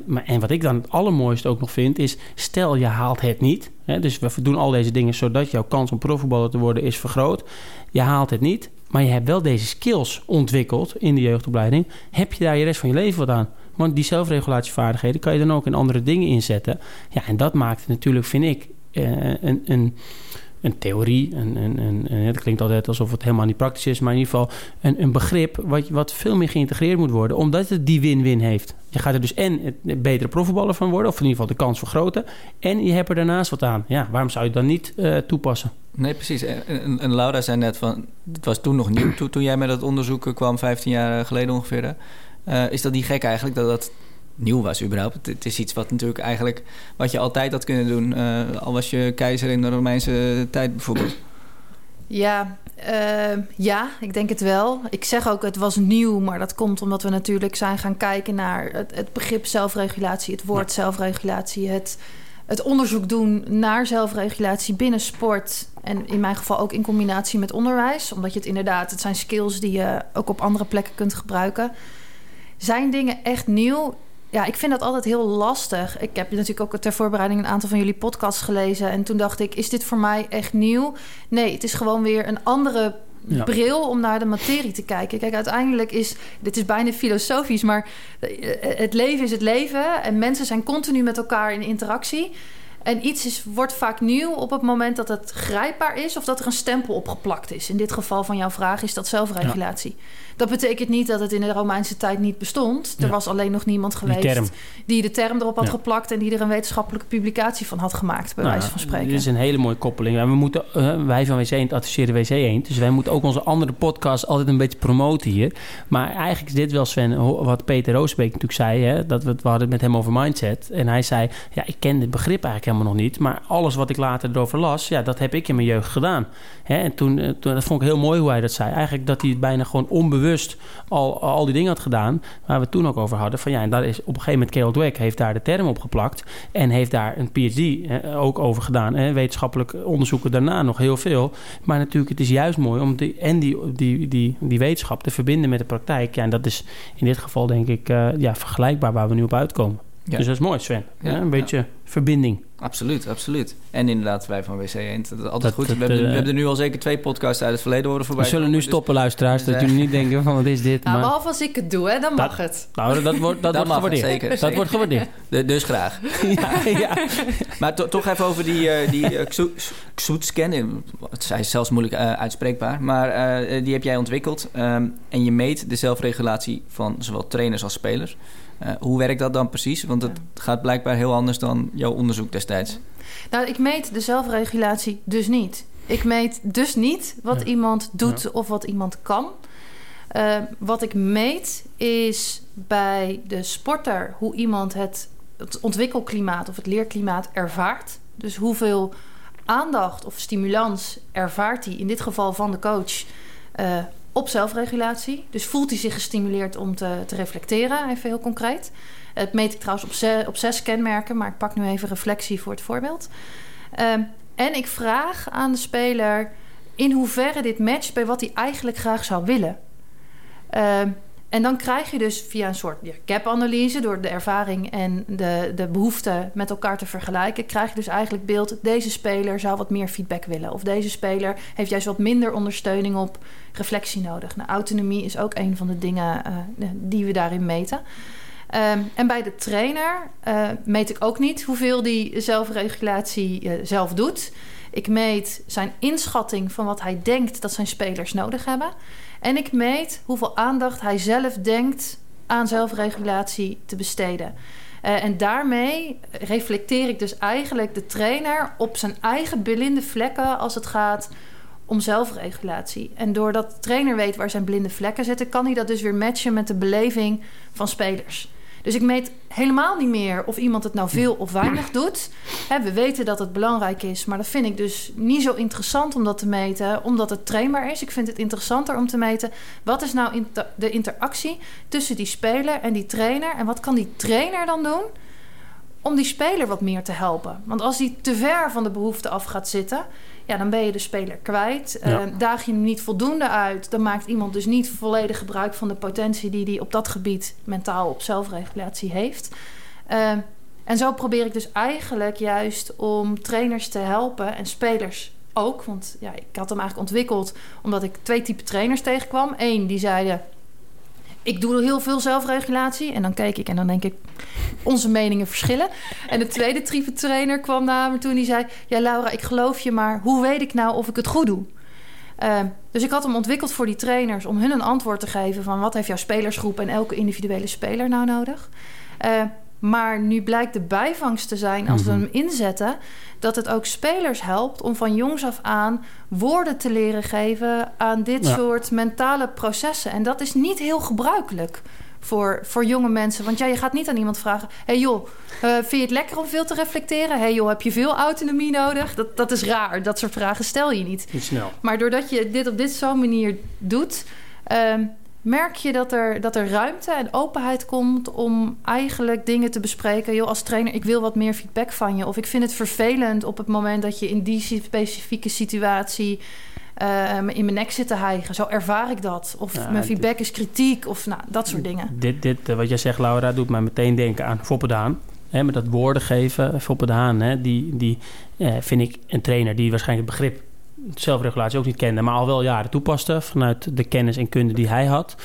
Speaker 3: Maar, en wat ik dan het allermooiste ook nog vind, is stel je haalt het niet. Hè, dus we doen al deze dingen zodat jouw kans om profvoetballer te worden is vergroot. Je haalt het niet, maar je hebt wel deze skills ontwikkeld in de jeugdopleiding. Heb je daar je rest van je leven wat aan? Want die zelfregulatievaardigheden kan je dan ook in andere dingen inzetten. Ja, en dat maakt natuurlijk, vind ik, uh, een, een een theorie. Een, een, een, het klinkt altijd alsof het helemaal niet praktisch is, maar in ieder geval een, begrip wat, wat veel meer geïntegreerd moet worden, omdat het die win-win heeft. Je gaat er dus en betere profvoetballer van worden, of in ieder geval de kans vergroten, en je hebt er daarnaast wat aan. Ja, waarom zou je het dan niet uh, toepassen?
Speaker 1: Nee, precies. En, en, Laura zei net van, het was toen nog nieuw, toen, toen jij met dat onderzoek kwam, 15 jaar geleden ongeveer. Uh, is dat niet gek eigenlijk dat dat nieuw was überhaupt. Het, is iets wat natuurlijk eigenlijk... wat je altijd had kunnen doen... Uh, al was je keizer in de Romeinse tijd bijvoorbeeld.
Speaker 2: Ja, uh, ja, ik denk het wel. Ik zeg ook het was nieuw, maar dat komt omdat we natuurlijk zijn gaan kijken naar het, het begrip zelfregulatie, het woord zelfregulatie, het, het onderzoek doen naar zelfregulatie binnen sport en in mijn geval ook in combinatie met onderwijs, omdat je het inderdaad, het zijn skills die je ook op andere plekken kunt gebruiken. Zijn dingen echt nieuw? Ja, ik vind dat altijd heel lastig. Ik heb natuurlijk ook ter voorbereiding een aantal van jullie podcasts gelezen. En toen dacht ik, is dit voor mij echt nieuw? Nee, het is gewoon weer een andere bril om naar de materie te kijken. Kijk, uiteindelijk is, dit is bijna filosofisch, maar eh, het leven is het leven. En mensen zijn continu met elkaar in interactie. En iets is, wordt vaak nieuw op het moment dat het grijpbaar is of dat er een stempel opgeplakt is. In dit geval van jouw vraag is dat zelfregulatie. Dat betekent niet dat het in de Romeinse tijd niet bestond. Er was alleen nog niemand geweest die, de term erop had geplakt en die er een wetenschappelijke publicatie van had gemaakt, bij nou, wijze van spreken.
Speaker 3: Dit is een hele mooie koppeling. En we moeten, uh, wij van WC 1 adviseren WC 1. Dus wij moeten ook onze andere podcast altijd een beetje promoten hier. Maar eigenlijk is dit wel, Sven, wat Peter Roosbeek natuurlijk zei. Hè, dat we, we hadden het met hem over mindset. En hij zei, ja, ik ken dit begrip eigenlijk helemaal nog niet. Maar alles wat ik later erover las, ja, dat heb ik in mijn jeugd gedaan. Hè, en toen, eh, toen, dat vond ik heel mooi hoe hij dat zei. Eigenlijk dat hij het bijna gewoon onbewust bewust al, al die dingen had gedaan. Waar we het toen ook over hadden. Van ja, en daar is op een gegeven moment Carol Dweck heeft daar de term op geplakt. En heeft daar een PhD ook over gedaan. En wetenschappelijk onderzoeken daarna nog heel veel. Maar natuurlijk, het is juist mooi om die, en die, die, die, die wetenschap te verbinden met de praktijk. Ja, en dat is in dit geval denk ik uh, ja, vergelijkbaar waar we nu op uitkomen. Dus dat is mooi, Sven.
Speaker 1: Ja,
Speaker 3: een beetje verbinding.
Speaker 1: Absoluut, absoluut. En inderdaad, wij van WC Eend, dat is altijd goed.
Speaker 3: dat,
Speaker 1: we, hebben,
Speaker 3: eh,
Speaker 1: we hebben er nu al zeker twee podcasts uit het verleden horen voorbij.
Speaker 3: We zullen nu
Speaker 1: dus-
Speaker 3: stoppen, luisteraars. Dat
Speaker 1: dus,
Speaker 3: jullie niet denken van wat is dit.
Speaker 2: Nou,
Speaker 3: Maar,
Speaker 2: behalve als ik het doe, hè, dan mag het.
Speaker 3: nou, dat wordt, dat
Speaker 1: Dat
Speaker 3: wordt
Speaker 1: het,
Speaker 3: gewaardeerd.
Speaker 1: zeker,
Speaker 3: Dat
Speaker 1: zeker.
Speaker 3: wordt gewaardeerd.
Speaker 1: De- dus graag.
Speaker 3: ja, ja.
Speaker 1: Maar to- toch even over die, eh die eh. Eh, Het is zelfs moeilijk eh, uitspreekbaar. Maar eh, die heb jij ontwikkeld. Ehm, en je meet de zelfregulatie van zowel trainers als spelers. Eh, hoe werkt dat dan precies? Want het gaat blijkbaar heel anders dan jouw onderzoek destijds.
Speaker 2: Nou, ik meet de zelfregulatie dus niet. Ik meet dus niet wat
Speaker 3: Ja.
Speaker 2: iemand doet of wat iemand kan. Eh, wat ik meet is bij de sporter hoe iemand het, het ontwikkelklimaat of het leerklimaat ervaart. Dus hoeveel aandacht of stimulans ervaart hij, in dit geval van de coach, eh, op zelfregulatie. Dus voelt hij zich gestimuleerd om te, te reflecteren, even heel concreet. Het meet ik trouwens op, op zes kenmerken, maar ik pak nu even reflectie voor het voorbeeld. Ehm, en ik vraag aan de speler in hoeverre dit matcht bij wat hij eigenlijk graag zou willen. Ehm, en dan krijg je dus via een soort ja, gap-analyse, door de ervaring en de, de behoefte met elkaar te vergelijken, krijg je dus eigenlijk beeld: deze speler zou wat meer feedback willen. Of deze speler heeft juist wat minder ondersteuning op reflectie nodig. Nou, autonomie is ook een van de dingen eh, die we daarin meten. Ehm, en bij de trainer eh, meet ik ook niet hoeveel die zelfregulatie eh, zelf doet. Ik meet zijn inschatting van wat hij denkt dat zijn spelers nodig hebben. En ik meet hoeveel aandacht hij zelf denkt aan zelfregulatie te besteden. Eh, en daarmee reflecteer ik dus eigenlijk de trainer op zijn eigen blinde vlekken als het gaat om zelfregulatie. En doordat de trainer weet waar zijn blinde vlekken zitten, kan hij dat dus weer matchen met de beleving van spelers. Dus ik meet helemaal niet meer of iemand het nou veel of weinig doet. We weten dat het belangrijk is, maar dat vind ik dus niet zo interessant om dat te meten, omdat het trainbaar is. Ik vind het interessanter om te meten wat is nou inter- de interactie tussen die speler en die trainer en wat kan die trainer dan doen om die speler wat meer te helpen. Want als die te ver van de behoefte af gaat zitten, ja, dan ben je de speler kwijt.
Speaker 3: Ja.
Speaker 2: Eh, daag je hem niet voldoende uit, dan maakt iemand dus niet volledig gebruik van de potentie die hij op dat gebied mentaal op zelfregulatie heeft. Eh, en zo probeer ik dus eigenlijk juist om trainers te helpen en spelers ook. Want ja, ik had hem eigenlijk ontwikkeld omdat ik twee typen trainers tegenkwam. Eén die zeiden: Ik doe heel veel zelfregulatie. En dan keek ik en dan denk ik: Onze meningen verschillen. En de tweede type trainer kwam naar me toe en die zei: Ja, Laura, ik geloof je, maar hoe weet ik nou of ik het goed doe? Uh, dus ik had hem ontwikkeld voor die trainers om hun een antwoord te geven van wat heeft jouw spelersgroep en elke individuele speler nou nodig. Uh, maar nu blijkt de bijvangst te zijn als we hem inzetten, dat het ook spelers helpt om van jongs af aan woorden te leren geven aan dit
Speaker 3: Ja.
Speaker 2: soort mentale processen. En dat is niet heel gebruikelijk voor, voor jonge mensen. Want ja, je gaat niet aan iemand vragen: hey joh, uh, vind je het lekker om veel te reflecteren? hey joh, heb je veel autonomie nodig? Dat, dat is raar. Dat soort vragen stel je niet.
Speaker 3: Niet snel.
Speaker 2: Maar doordat je dit op dit zo'n manier doet, um, merk je dat er, dat er ruimte en openheid komt om eigenlijk dingen te bespreken. Joh, als trainer, ik wil wat meer feedback van je. Of ik vind het vervelend op het moment dat je in die specifieke situatie uh, in mijn nek zit te hijgen. Zo ervaar ik dat. Of mijn feedback is kritiek. Of nou, dat soort dingen.
Speaker 3: Dit, dit uh, wat jij zegt, Laura, doet mij meteen denken aan Foppe Daan. Hè, met dat woorden geven. Foppe Daan, hè, die, die eh, vind ik een trainer die waarschijnlijk het begrip zelfregulatie ook niet kende, maar al wel jaren toepaste vanuit de kennis en kunde die hij had.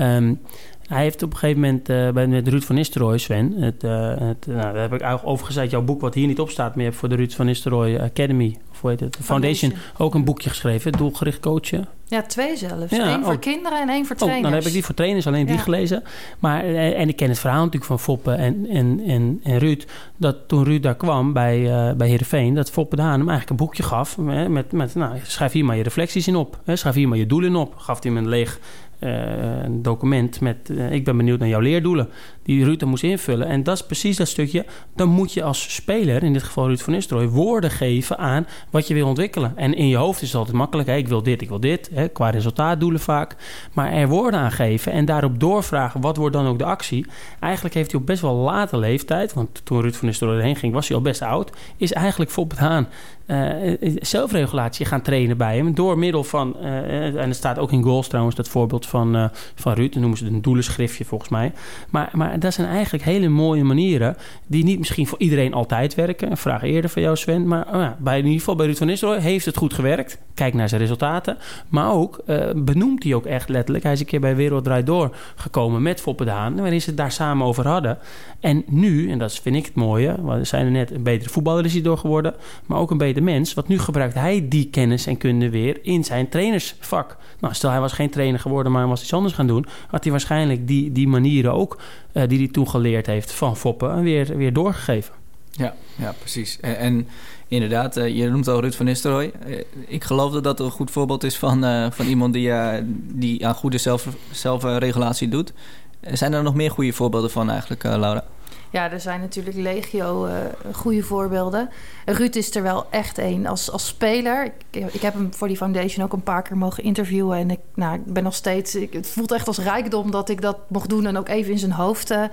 Speaker 3: Um, hij heeft op een gegeven moment uh, bij met Ruud van Nistelrooy, Sven, het, uh, het, nou, daar heb ik eigenlijk over gezegd, jouw boek wat hier niet op staat, maar je hebt voor de Ruud van Nistelrooy Academy, of hoe heet het, Foundation, Foundation. ook een boekje geschreven, doelgericht coachen.
Speaker 2: Ja, twee zelfs. Ja, Eén voor kinderen en één voor trainers.
Speaker 3: Oh, dan heb ik die voor trainers, alleen die gelezen. Maar, eh, en ik ken het verhaal natuurlijk van Foppe en, en, en, en Ruud. Dat toen Ruud daar kwam bij, uh, bij Heerenveen... dat Foppe de Haan hem eigenlijk een boekje gaf. Hè, met, met, nou, schrijf hier maar je reflecties in op. Hè, schrijf hier maar je doelen in op. Gaf hij hem een leeg een document met... Uh, ik ben benieuwd naar jouw leerdoelen. Die Ruud dan moest invullen. En dat is precies dat stukje. Dan moet je als speler, in dit geval Ruud van Nistelrooy... woorden geven aan wat je wil ontwikkelen. En in je hoofd is het altijd makkelijk. Hè, ik wil dit, ik wil dit. Hè, qua resultaatdoelen vaak. Maar er woorden aan geven en daarop doorvragen... wat wordt dan ook de actie? Eigenlijk heeft hij op best wel late leeftijd... want toen Ruud van Nistelrooy heen ging, was hij al best oud... is eigenlijk Foppe Haan uh, zelfregulatie gaan trainen bij hem. Door middel van, en het staat ook in goals trouwens, dat voorbeeld van, van Ruud. Dan noemen ze het een doelenschriftje volgens mij. Maar, maar dat zijn eigenlijk hele mooie manieren die niet misschien voor iedereen altijd werken. Een vraag eerder van jou Sven. Maar oh bij, in ieder geval bij Ruud van Nistelrooy heeft het goed gewerkt. Kijk naar zijn resultaten. Maar ook benoemt hij ook echt letterlijk. Hij is een keer bij Wereld Draait Door gekomen met Foppe Daan. Waarin ze het daar samen over hadden. En nu, en dat vind ik het mooie. We zijn er net een betere voetballer is hij door geworden. Maar ook een mens. Want nu gebruikt hij die kennis en kunde weer in zijn trainersvak. Nou, stel hij was geen trainer geworden, maar was iets anders gaan doen. Had hij waarschijnlijk die, die manieren ook, uh, die hij toen geleerd heeft van Foppen, weer, weer doorgegeven.
Speaker 1: Ja, ja precies. En, en inderdaad, uh, je noemt al Ruud van Nistelrooy. Uh, ik geloof dat dat een goed voorbeeld is van, van iemand die, die aan goede zelf, zelfregulatie doet. Zijn er nog meer goede voorbeelden van eigenlijk, Laura?
Speaker 2: Ja, er zijn natuurlijk legio uh, goede voorbeelden. Ruud is er wel echt één als, als speler. Ik, ik, heb hem voor die foundation ook een paar keer mogen interviewen. En ik, nou, ik ben nog steeds... Ik, het voelt echt als rijkdom dat ik dat mocht doen... en ook even in zijn hoofd uh,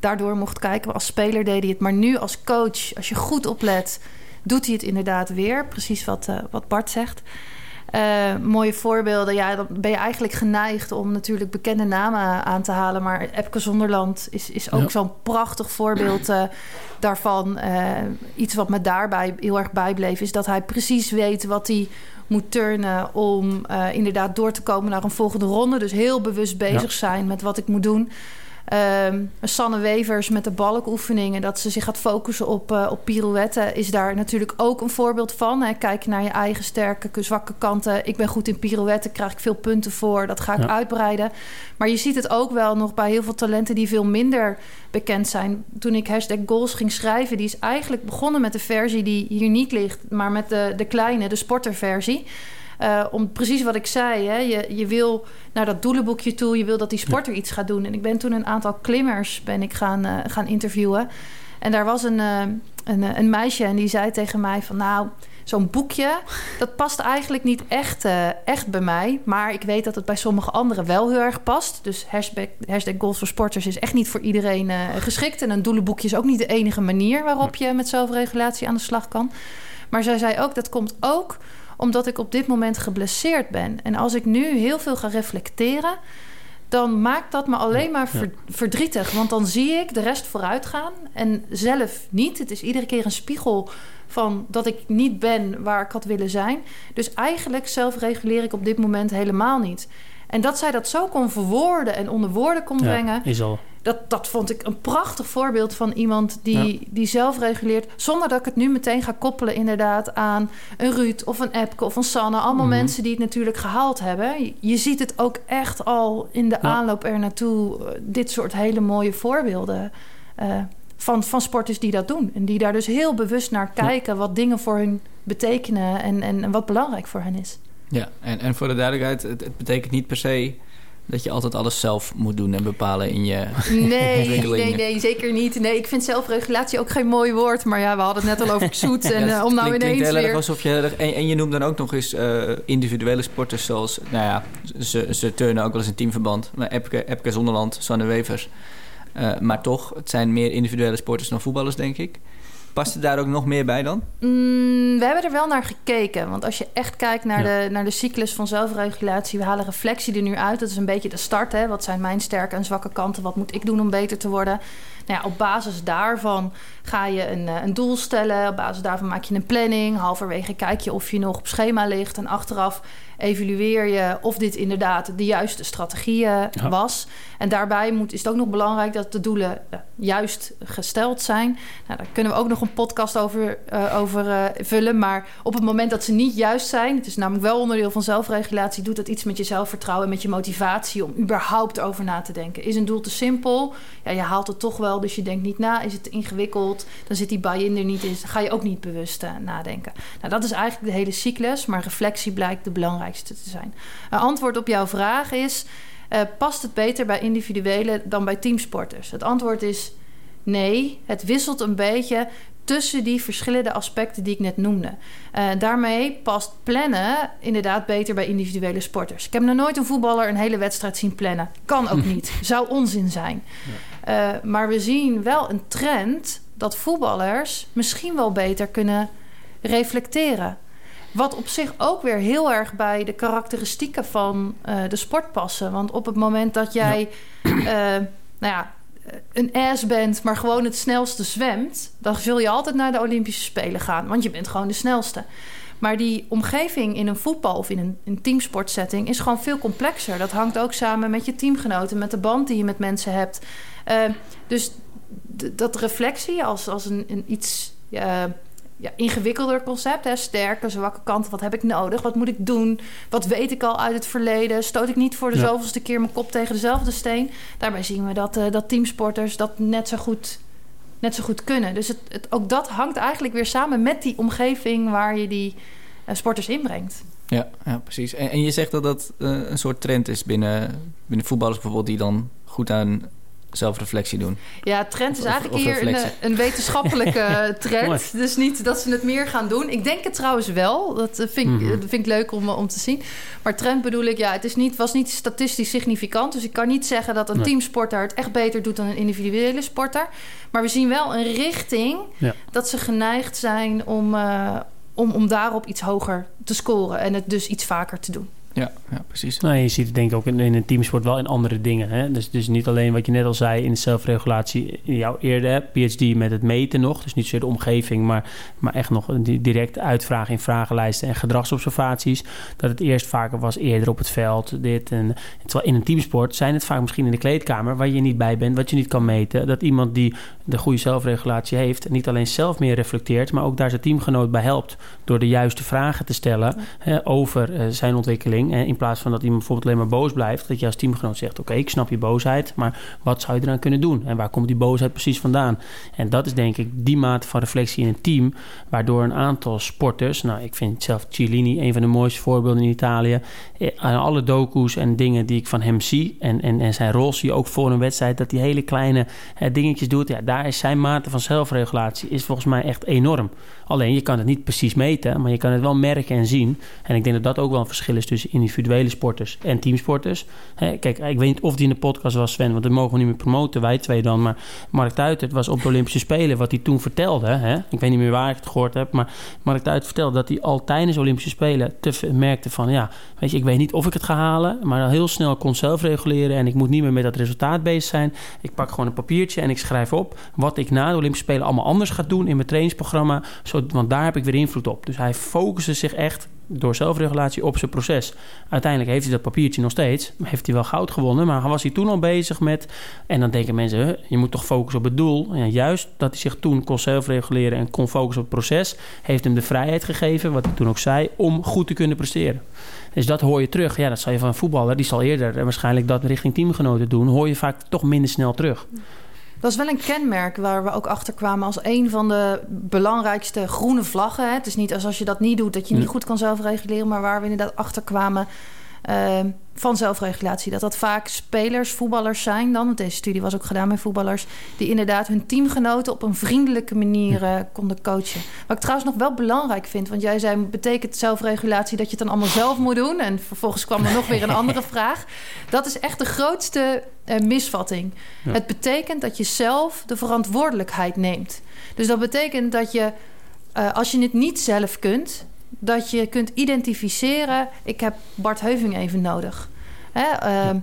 Speaker 2: daardoor mocht kijken. Als speler deed hij het. Maar nu als coach, als je goed oplet... doet hij het inderdaad weer. Precies wat, uh, wat Bart zegt. Uh, mooie voorbeelden. Ja, dan ben je eigenlijk geneigd om natuurlijk bekende namen aan te halen. Maar Epke Zonderland is, is ook zo'n prachtig voorbeeld uh, daarvan. Uh, iets wat me daarbij heel erg bijbleef, is dat hij precies weet wat hij moet turnen om inderdaad door te komen naar een volgende ronde. Dus heel bewust bezig ja. zijn met wat ik moet doen. Um, Sanne Wevers met de balkoefeningen, dat ze zich gaat focussen op, uh, op pirouetten, is daar natuurlijk ook een voorbeeld van. Hè. Kijk naar je eigen sterke, zwakke kanten. Ik ben goed in pirouetten, krijg ik veel punten voor, dat ga ik ja. uitbreiden. Maar je ziet het ook wel nog bij heel veel talenten die veel minder bekend zijn. Toen ik hashtag goals ging schrijven, die is eigenlijk begonnen met de versie die hier niet ligt, maar met de, de kleine, de sporterversie. Uh, om precies wat ik zei. Hè? Je, je wil naar dat doelenboekje toe. Je wil dat die sporter ja. iets gaat doen. En ik ben toen een aantal klimmers ben ik gaan, uh, gaan interviewen. En daar was een, uh, een, een, meisje en die zei tegen mij van... nou, zo'n boekje, dat past eigenlijk niet echt, echt bij mij. Maar ik weet dat het bij sommige anderen wel heel erg past. Dus hashtag, hashtag Goals voor Sporters is echt niet voor iedereen geschikt. En een doelenboekje is ook niet de enige manier... waarop je met zelfregulatie aan de slag kan. Maar zij zei ook, dat komt ook omdat ik op dit moment geblesseerd ben. En als ik nu heel veel ga reflecteren, dan maakt dat me alleen maar ver, verdrietig. Want dan zie ik de rest vooruit gaan en zelf niet. Het is iedere keer een spiegel van dat ik niet ben waar ik had willen zijn. Dus eigenlijk zelf reguleer ik op dit moment helemaal niet. En dat zij dat zo kon verwoorden en onder woorden kon brengen.
Speaker 3: is al.
Speaker 2: Dat, dat vond ik een prachtig voorbeeld van iemand die, die zelf reguleert. Zonder dat ik het nu meteen ga koppelen, inderdaad, aan een Ruud of een Epke of een Sanne. Allemaal mm -hmm. mensen die het natuurlijk gehaald hebben. Je ziet het ook echt al in de ja. aanloop er naartoe. Dit soort hele mooie voorbeelden. Uh, van, van sporters die dat doen. En die daar dus heel bewust naar kijken ja. wat dingen voor hun betekenen en, en, en wat belangrijk voor hen is.
Speaker 1: Ja, en, en voor de duidelijkheid, het, het, betekent niet per se dat je altijd alles zelf moet doen en bepalen in je
Speaker 2: Nee, nee, nee, zeker niet. Nee, ik vind zelfregulatie ook geen mooi woord. Maar ja, we hadden het net al over zoet. En ja, uh, om nou ineens
Speaker 1: heel
Speaker 2: weer...
Speaker 1: alsof je... En, en je noemt dan ook nog eens uh, individuele sporters zoals... Nou ja, ze, ze turnen ook wel eens een teamverband. Maar Epke, Epke Zonderland, Sanne Wevers. Uh, maar toch, het zijn meer individuele sporters dan voetballers, denk ik. Past er daar ook nog meer bij dan?
Speaker 2: Mm, we hebben er wel naar gekeken. Want als je echt kijkt naar, ja. de, naar de cyclus van zelfregulatie... we halen reflectie er nu uit. Dat is een beetje de start. Hè? Wat zijn mijn sterke en zwakke kanten? Wat moet ik doen om beter te worden? Nou ja, op basis daarvan ga je een, een doel stellen. Op basis daarvan maak je een planning. Halverwege kijk je of je nog op schema ligt. En achteraf evalueer je of dit inderdaad de juiste strategie ja. was. En daarbij moet, is het ook nog belangrijk dat de doelen uh, juist gesteld zijn. Nou, daar kunnen we ook nog een podcast over, uh, over uh, vullen. Maar op het moment dat ze niet juist zijn, het is namelijk wel onderdeel van zelfregulatie, doet dat iets met je zelfvertrouwen en met je motivatie om überhaupt over na te denken. Is een doel te simpel? Ja, je haalt het toch wel, dus je denkt niet na. Is het ingewikkeld? Dan zit die buy-in er niet in. Ga je ook niet bewust nadenken. Nou, dat is eigenlijk de hele cyclus, maar reflectie blijkt de belangrijkste te zijn. Een antwoord op jouw vraag is: uh, past het beter bij individuele dan bij teamsporters? Het antwoord is nee. Het wisselt een beetje tussen die verschillende aspecten die ik net noemde. Uh, daarmee past plannen inderdaad beter bij individuele sporters. Ik heb nog nooit een voetballer een hele wedstrijd zien plannen. Kan ook niet. Zou onzin zijn. Uh, maar we zien wel een trend dat voetballers misschien wel beter kunnen reflecteren. Wat op zich ook weer heel erg bij de karakteristieken van uh, de sport passen. Want op het moment dat jij, ja. uh, nou ja, een ass bent, maar gewoon het snelste zwemt, dan zul je altijd naar de Olympische Spelen gaan, want je bent gewoon de snelste. Maar die omgeving in een voetbal of in een, een teamsportsetting is gewoon veel complexer. Dat hangt ook samen met je teamgenoten, met de band die je met mensen hebt. Uh, dus dat reflectie als, als een, een iets uh, ja, ingewikkelder concept. Hè? Sterke, zwakke kanten. Wat heb ik nodig? Wat moet ik doen? Wat weet ik al uit het verleden? Stoot ik niet voor de ja. zoveelste keer mijn kop tegen dezelfde steen? Daarbij zien we dat, uh, dat teamsporters dat net zo goed, net zo goed kunnen. Dus het, het, ook dat hangt eigenlijk weer samen met die omgeving waar je die uh, sporters inbrengt.
Speaker 1: Ja, ja precies. En, en je zegt dat dat uh, een soort trend is binnen, binnen voetballers bijvoorbeeld... die dan goed aan zelfreflectie doen.
Speaker 2: Ja, trend is eigenlijk of, of hier een, een, wetenschappelijke trend. dus niet dat ze het meer gaan doen. Ik denk het trouwens wel. Dat vind, mm -hmm. vind ik leuk om, om te zien. Maar trend bedoel ik, ja, het is niet, was niet statistisch significant. Dus ik kan niet zeggen dat een nee. teamsporter het echt beter doet dan een individuele sporter. Maar we zien wel een richting ja. dat ze geneigd zijn om, uh, om, om daarop iets hoger te scoren. En het dus iets vaker te doen.
Speaker 1: Ja, ja, precies.
Speaker 3: Nou, je ziet het denk ik ook in, in een teamsport wel in andere dingen. Hè? Dus, dus niet alleen wat je net al zei in de zelfregulatie. In jouw eerder PhD met het meten nog. Dus niet zozeer de omgeving, maar, maar echt nog direct uitvragen in vragenlijsten en gedragsobservaties. Dat het eerst vaker was eerder op het veld. Dit en, terwijl in een teamsport zijn het vaak misschien in de kleedkamer waar je niet bij bent, wat je niet kan meten. Dat iemand die de goede zelfregulatie heeft, niet alleen zelf meer reflecteert, maar ook daar zijn teamgenoot bij helpt. Door de juiste vragen te stellen hè, over uh, zijn ontwikkeling. En in plaats van dat iemand bijvoorbeeld alleen maar boos blijft, dat je als teamgenoot zegt: Oké, ik snap je boosheid, maar wat zou je eraan kunnen doen? En waar komt die boosheid precies vandaan? En dat is denk ik die mate van reflectie in een team, waardoor een aantal sporters, nou, ik vind zelf Cellini een van de mooiste voorbeelden in Italië, aan alle docu's en dingen die ik van hem zie en, en, en zijn rol zie ook voor een wedstrijd, dat hij hele kleine eh, dingetjes doet. Ja, daar is zijn mate van zelfregulatie is volgens mij echt enorm. Alleen je kan het niet precies meten, maar je kan het wel merken en zien. En ik denk dat dat ook wel een verschil is tussen individuele sporters en teamsporters. Hè, kijk, ik weet niet of die in de podcast was, Sven, want dat mogen we niet meer promoten, wij twee dan. Maar Mark Tuitert was op de Olympische Spelen, wat hij toen vertelde. Hè, ik weet niet meer waar ik het gehoord heb, maar Mark Tuitert vertelde dat hij al tijdens de Olympische Spelen te merkte van, ja, weet je, ik weet niet of ik het ga halen, maar heel snel kon zelf reguleren en ik moet niet meer met dat resultaat bezig zijn. Ik pak gewoon een papiertje en ik schrijf op wat ik na de Olympische Spelen allemaal anders ga doen in mijn trainingsprogramma, want daar heb ik weer invloed op. Dus hij focuste zich echt door zelfregulatie op zijn proces. Uiteindelijk heeft hij dat papiertje nog steeds. Heeft hij wel goud gewonnen, maar was hij toen al bezig met... En dan denken mensen, je moet toch focussen op het doel. En juist dat hij zich toen kon zelfreguleren en kon focussen op het proces... heeft hem de vrijheid gegeven, wat ik toen ook zei, om goed te kunnen presteren. Dus dat hoor je terug. Ja, dat zal je van een voetballer, die zal eerder waarschijnlijk dat richting teamgenoten doen... hoor je vaak toch minder snel terug.
Speaker 2: Dat is wel een kenmerk waar we ook achter kwamen als een van de belangrijkste groene vlaggen. Het is niet als je dat niet doet dat je niet goed kan zelfreguleren, maar waar we inderdaad achter kwamen uh, van zelfregulatie. Dat dat vaak spelers, voetballers zijn dan. Want deze studie was ook gedaan met voetballers. Die inderdaad hun teamgenoten op een vriendelijke manier uh, konden coachen. Wat ik trouwens nog wel belangrijk vind. Want jij zei, betekent zelfregulatie dat je het dan allemaal zelf moet doen? En vervolgens kwam er nog weer een andere vraag. Dat is echt de grootste uh, misvatting. Ja. Het betekent dat je zelf de verantwoordelijkheid neemt. Dus dat betekent dat je, uh, als je het niet zelf kunt dat je kunt identificeren... ik heb Bart Heuving even nodig. Hè? Uh,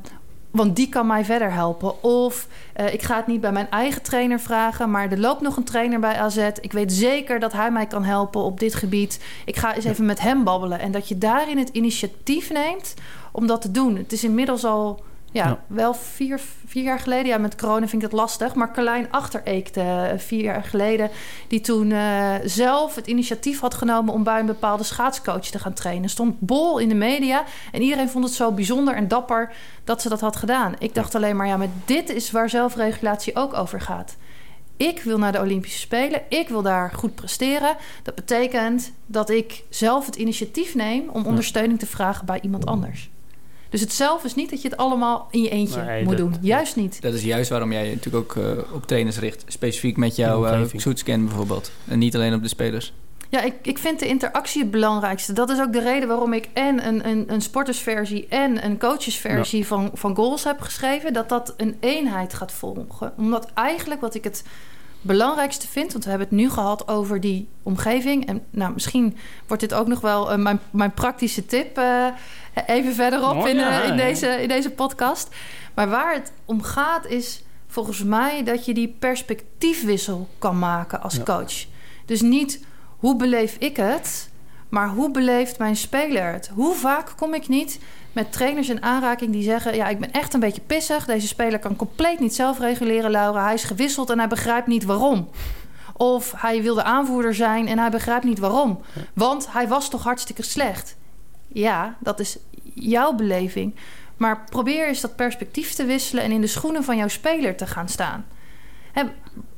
Speaker 2: want die kan mij verder helpen. Of uh, ik ga het niet bij mijn eigen trainer vragen... maar er loopt nog een trainer bij AZ. Ik weet zeker dat hij mij kan helpen op dit gebied. Ik ga eens even met hem babbelen. En dat je daarin het initiatief neemt om dat te doen. Het is inmiddels al... Ja, ja, wel vier, vier jaar geleden. Ja, met corona vind ik dat lastig. Maar Carlijn Achtereekte, vier jaar geleden... die toen uh, zelf het initiatief had genomen... om bij een bepaalde schaatscoach te gaan trainen. Stond bol in de media. En iedereen vond het zo bijzonder en dapper dat ze dat had gedaan. Ik dacht alleen maar, ja, maar dit is waar zelfregulatie ook over gaat. Ik wil naar de Olympische Spelen. Ik wil daar goed presteren. Dat betekent dat ik zelf het initiatief neem... om ondersteuning te vragen bij iemand anders. Dus het zelf is niet dat je het allemaal in je eentje nee, moet dat, doen. Juist niet.
Speaker 1: Dat is juist waarom jij je natuurlijk ook uh, op trainers richt. Specifiek met jouw uh, zoetscan bijvoorbeeld. En niet alleen op de spelers.
Speaker 2: Ja, ik, ik vind de interactie het belangrijkste. Dat is ook de reden waarom ik en een, een, een sportersversie en een coachesversie ja. van, van goals heb geschreven. Dat dat een eenheid gaat volgen. Omdat eigenlijk wat ik het belangrijkste vind, want we hebben het nu gehad over die omgeving. En nou, misschien wordt dit ook nog wel uh, mijn, mijn praktische tip uh, even verderop oh, in, ja, in, deze, in deze podcast. Maar waar het om gaat is volgens mij dat je die perspectiefwissel kan maken als coach. Dus niet hoe beleef ik het, maar hoe beleeft mijn speler het? Hoe vaak kom ik niet met trainers in aanraking die zeggen: Ja, ik ben echt een beetje pissig. Deze speler kan compleet niet zelf reguleren, Laura. Hij is gewisseld en hij begrijpt niet waarom. Of hij wilde aanvoerder zijn en hij begrijpt niet waarom. Want hij was toch hartstikke slecht. Ja, dat is jouw beleving. Maar probeer eens dat perspectief te wisselen en in de schoenen van jouw speler te gaan staan.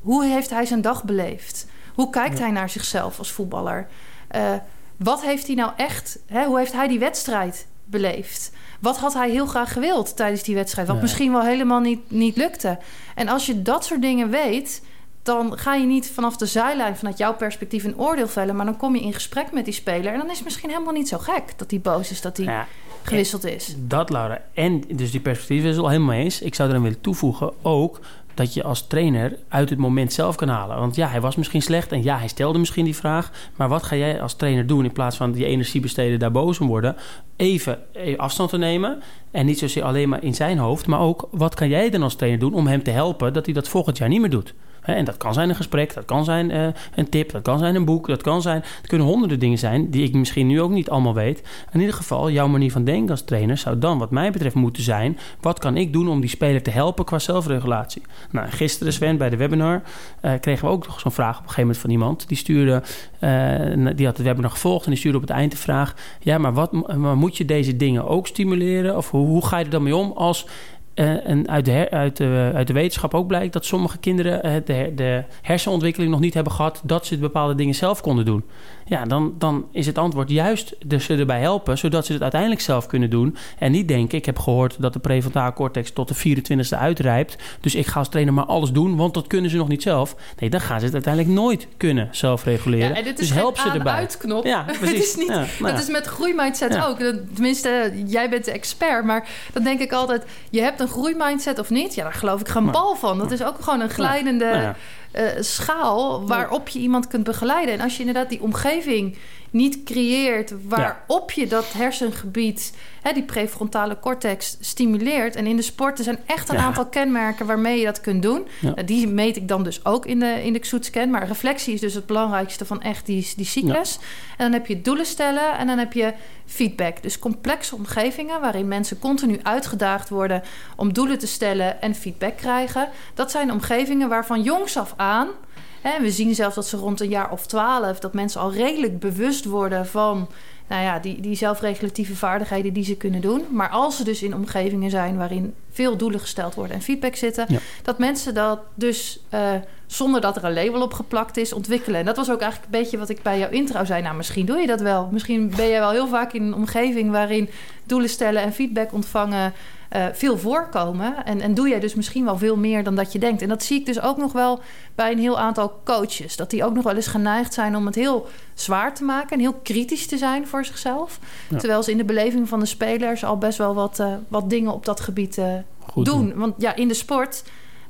Speaker 2: hoe heeft hij zijn dag beleefd? Hoe kijkt hij naar zichzelf als voetballer? Uh, wat heeft hij nou echt, hoe heeft hij die wedstrijd beleefd? Wat had hij heel graag gewild tijdens die wedstrijd? Wat misschien wel helemaal niet, niet lukte. En als je dat soort dingen weet, dan ga je niet vanaf de zijlijn, vanuit jouw perspectief, een oordeel vellen. Maar dan kom je in gesprek met die speler. En dan is het misschien helemaal niet zo gek dat hij boos is, dat hij gewisseld is.
Speaker 3: Dat, Laura. En dus die perspectief is al helemaal eens. Ik zou er dan willen toevoegen ook dat je als trainer uit het moment zelf kan halen. Want ja, hij was misschien slecht en ja, hij stelde misschien die vraag. Maar wat ga jij als trainer doen in plaats van die energie besteden, daar boos om worden? Even afstand te nemen en niet zozeer alleen maar in zijn hoofd, maar ook wat kan jij dan als trainer doen om hem te helpen dat hij dat volgend jaar niet meer doet? En dat kan zijn een gesprek, dat kan zijn uh, een tip, dat kan zijn een boek, dat kan zijn... Het kunnen honderden dingen zijn die ik misschien nu ook niet allemaal weet. In ieder geval, jouw manier van denken als trainer zou dan wat mij betreft moeten zijn... wat kan ik doen om die speler te helpen qua zelfregulatie? Nou, gisteren Sven, bij de webinar, uh, kregen we ook nog zo'n vraag op een gegeven moment van iemand. Die stuurde, uh, die had het webinar gevolgd en die stuurde op het eind de vraag... ja, maar, wat, maar moet je deze dingen ook stimuleren? Of hoe, hoe ga je er dan mee om als uh, en uit de, uit, de, uit de wetenschap ook blijkt dat sommige kinderen uh, de, de, hersenontwikkeling nog niet hebben gehad dat ze bepaalde dingen zelf konden doen. Ja, dan, dan is het antwoord juist dus ze erbij helpen, zodat ze het uiteindelijk zelf kunnen doen. En niet denken, ik heb gehoord dat de prefrontale cortex tot de 24e uitrijpt. Dus ik ga als trainer maar alles doen, want dat kunnen ze nog niet zelf. Nee, dan gaan ze het uiteindelijk nooit kunnen zelf reguleren. Ja, en dit is dus help ze erbij.
Speaker 2: Uitknop. Ja, precies. het is niet, ja, nou dat is met groeimindset ook. Tenminste, jij bent de expert, maar dan denk ik altijd, je hebt een een groeimindset of niet? Ja, daar geloof ik geen bal van. Dat is ook gewoon een glijdende uh, schaal waarop je iemand kunt begeleiden. En als je inderdaad die omgeving niet creëert waarop je dat hersengebied, hè, die prefrontale cortex, stimuleert. En in de sport er zijn echt een aantal kenmerken waarmee je dat kunt doen. Nou, die meet ik dan dus ook in de, in de Maar reflectie is dus het belangrijkste van echt die, die cyclus. En dan heb je doelen stellen en dan heb je feedback. Dus complexe omgevingen waarin mensen continu uitgedaagd worden om doelen te stellen en feedback krijgen. Dat zijn omgevingen waarvan jongs af aan en we zien zelfs dat ze rond een jaar of twaalf... dat mensen al redelijk bewust worden van... nou ja, die, die zelfregulatieve vaardigheden die ze kunnen doen. Maar als ze dus in omgevingen zijn waarin veel doelen gesteld worden... en feedback zitten... dat mensen dat dus... Uh, zonder dat er een label op geplakt is, ontwikkelen. En dat was ook eigenlijk een beetje wat ik bij jouw intro zei. Nou, misschien doe je dat wel. Misschien ben je wel heel vaak in een omgeving waarin doelen stellen en feedback ontvangen uh, veel voorkomen. En, en doe jij dus misschien wel veel meer dan dat je denkt. En dat zie ik dus ook nog wel bij een heel aantal coaches. Dat die ook nog wel eens geneigd zijn om het heel zwaar te maken en heel kritisch te zijn voor zichzelf. Terwijl ze in de beleving van de spelers al best wel wat, uh, wat dingen op dat gebied uh, doen. doen. Want ja, in de sport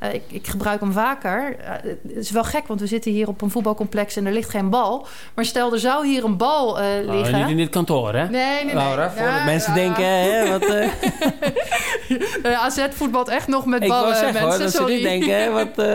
Speaker 2: uh, ik, ik, gebruik hem vaker. Uh, het is wel gek, want we zitten hier op een voetbalcomplex en er ligt geen bal. Maar stel, er zou hier een bal uh, liggen.
Speaker 3: Oh, niet in dit kantoor, hè?
Speaker 2: Nee, nee,
Speaker 3: Laura, nee. Voordat mensen denken, hè, wat...
Speaker 2: AZ voetbalt echt nog met ballen,
Speaker 3: mensen.
Speaker 2: Hoor,
Speaker 3: dat sorry. ze niet denken, hè, wat...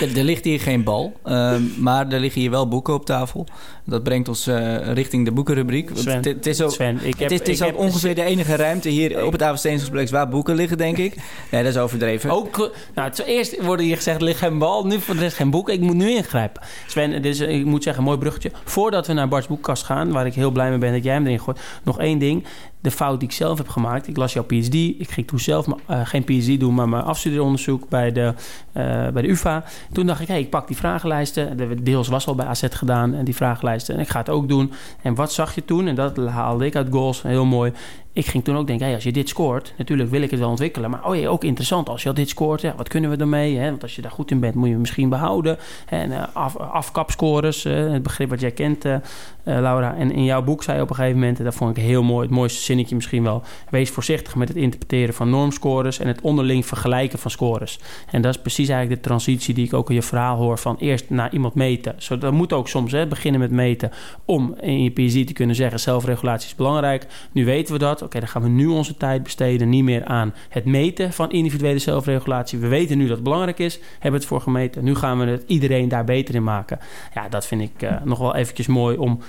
Speaker 1: Er, er, ligt hier geen bal, uh, maar er liggen hier wel boeken op tafel. Dat brengt ons uh, richting de boekenrubriek.
Speaker 3: Sven, het is ook,
Speaker 1: Sven, ik heb, het is, het is ook heb, ongeveer de enige ruimte hier op het Avondsteenskomplex waar boeken liggen, denk ik. Nee, dat is overdreven.
Speaker 3: Ook, nou, eerst worden hier gezegd, er ligt geen bal. Nu de rest geen boek. Ik moet nu ingrijpen. Sven, dus, ik moet zeggen, een mooi bruggetje. Voordat we naar Bart's boekkast gaan, waar ik heel blij mee ben dat jij hem erin gooit. Nog één ding de fout die ik zelf heb gemaakt. Ik las jouw PhD. Ik ging toen zelf uh, geen PhD doen, maar mijn afstudeeronderzoek bij de, uh, bij de UvA. Toen dacht ik, hey, ik pak die vragenlijsten. De, deels was al bij AZ gedaan en die vragenlijsten. En ik ga het ook doen. En wat zag je toen? En dat haalde ik uit goals. Heel mooi ik ging toen ook denken, hey, als je dit scoort, natuurlijk wil ik het wel ontwikkelen. Maar oh ja, ook interessant, als je al dit scoort, ja, wat kunnen we ermee? Hè? Want als je daar goed in bent, moet je misschien behouden. En uh, af, afkapscores, uh, het begrip wat jij kent, uh, Laura. En in jouw boek zei je op een gegeven moment, dat vond ik heel mooi, het mooiste zinnetje misschien wel. Wees voorzichtig met het interpreteren van normscores en het onderling vergelijken van scores. En dat is precies eigenlijk de transitie die ik ook in je verhaal hoor van eerst naar iemand meten. Dat moet ook soms hè, beginnen met meten om in je PhD te kunnen zeggen zelfregulatie is belangrijk. Nu weten we dat. Oké, dan gaan we nu onze tijd besteden niet meer aan het meten van individuele zelfregulatie. We weten nu dat het belangrijk is, hebben het voor gemeten. Nu gaan we het iedereen daar beter in maken. Ja, dat vind ik uh, nog wel eventjes mooi om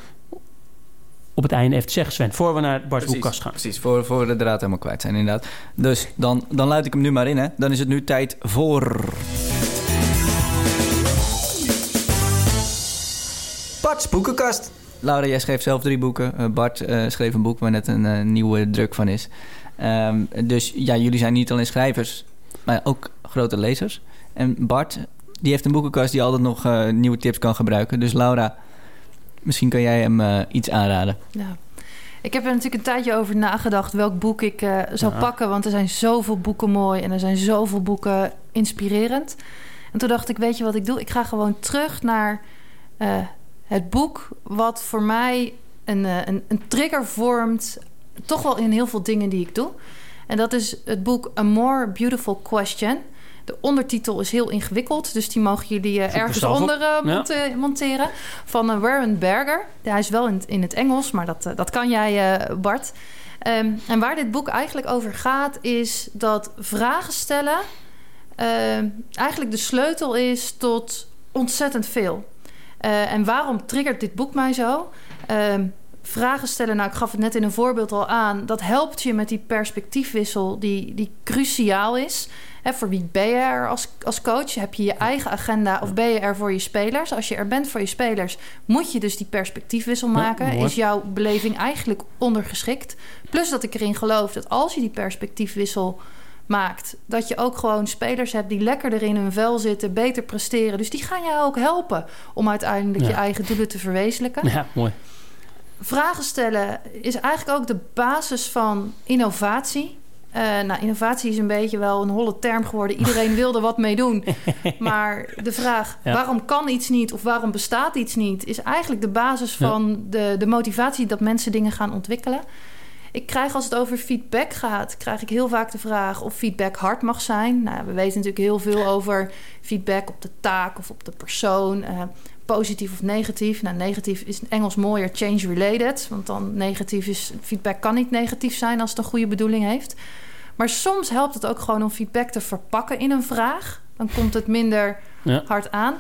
Speaker 3: op het einde even te zeggen, Sven. Voor we naar Bart's boekkast gaan.
Speaker 1: Precies, voor, voor de draad helemaal kwijt zijn inderdaad. Dus dan, dan luid ik hem nu maar in. Hè. Dan is het nu tijd voor... Bart's boekenkast. Laura, jij schreef zelf drie boeken. Uh, Bart uh, schreef een boek waar net een uh, nieuwe druk van is. Um, dus ja, jullie zijn niet alleen schrijvers, maar ook grote lezers. En Bart, die heeft een boekenkast die altijd nog nieuwe tips kan gebruiken. Dus Laura, misschien kan jij hem iets aanraden.
Speaker 2: Ja. Ik heb er natuurlijk een tijdje over nagedacht welk boek ik zou ja. pakken. Want er zijn zoveel boeken mooi en er zijn zoveel boeken inspirerend. En toen dacht ik, weet je wat ik doe? Ik ga gewoon terug naar het boek wat voor mij een, een, een, trigger vormt, toch wel in heel veel dingen die ik doe. En dat is het boek A More Beautiful Question. De ondertitel is heel ingewikkeld, dus die mogen jullie uh, ergens onder uh, monte ja. monteren. Van uh, Warren Berger. Ja, hij is wel in, in het Engels, maar dat, dat kan jij, Bart. Um, en waar dit boek eigenlijk over gaat, is dat vragen stellen ehm, eigenlijk de sleutel is tot ontzettend veel. Uh, en waarom triggert dit boek mij zo? Uh, vragen stellen, nou, ik gaf het net in een voorbeeld al aan. Dat helpt je met die perspectiefwissel die, die cruciaal is. He, voor wie ben je er als, als coach? Heb je je eigen agenda of ben je er voor je spelers? Als je er bent voor je spelers, moet je dus die perspectiefwissel maken. Ja, is jouw beleving eigenlijk ondergeschikt? Plus dat ik erin geloof dat als je die perspectiefwissel maakt. Dat je ook gewoon spelers hebt die lekkerder in hun vel zitten, beter presteren. Dus die gaan jou ook helpen om uiteindelijk ja. je eigen doelen te verwezenlijken.
Speaker 3: Ja, mooi.
Speaker 2: Vragen stellen is eigenlijk ook de basis van innovatie. Uh, nou, innovatie is een beetje wel een holle term geworden. Iedereen wil er wat mee doen. Maar de vraag ja. waarom kan iets niet of waarom bestaat iets niet, is eigenlijk de basis van ja. de, de motivatie dat mensen dingen gaan ontwikkelen. Ik krijg als het over feedback gaat, krijg ik heel vaak de vraag of feedback hard mag zijn. Nou, we weten natuurlijk heel veel over feedback op de taak of op de persoon. Uh, positief of negatief. Nou, negatief is in Engels mooier change related. Want dan negatief is feedback kan niet negatief zijn als het een goede bedoeling heeft. Maar soms helpt het ook gewoon om feedback te verpakken in een vraag. Dan komt het minder ja. hard aan.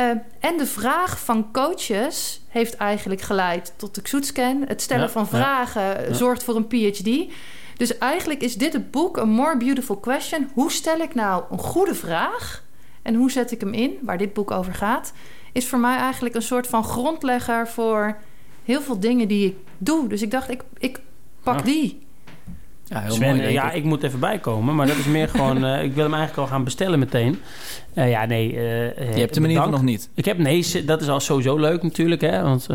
Speaker 2: Uh, en de vraag van coaches heeft eigenlijk geleid tot de Xoetscan. Het stellen ja, van vragen ja, zorgt voor een PhD. Dus eigenlijk is dit het boek, A More Beautiful Question. Hoe stel ik nou een goede vraag? En hoe zet ik hem in, waar dit boek over gaat? Is voor mij eigenlijk een soort van grondlegger voor heel veel dingen die ik doe. Dus ik dacht, ik, ik pak die.
Speaker 3: Ja, heel Sven, mooi, ja, ik. ik. moet even bijkomen, maar dat is meer gewoon... Uh, ik wil hem eigenlijk al gaan bestellen meteen. Uh, ja, nee... Uh,
Speaker 1: je hebt hem in ieder geval nog niet.
Speaker 3: Ik heb... Nee, dat is al sowieso leuk natuurlijk, hè. Want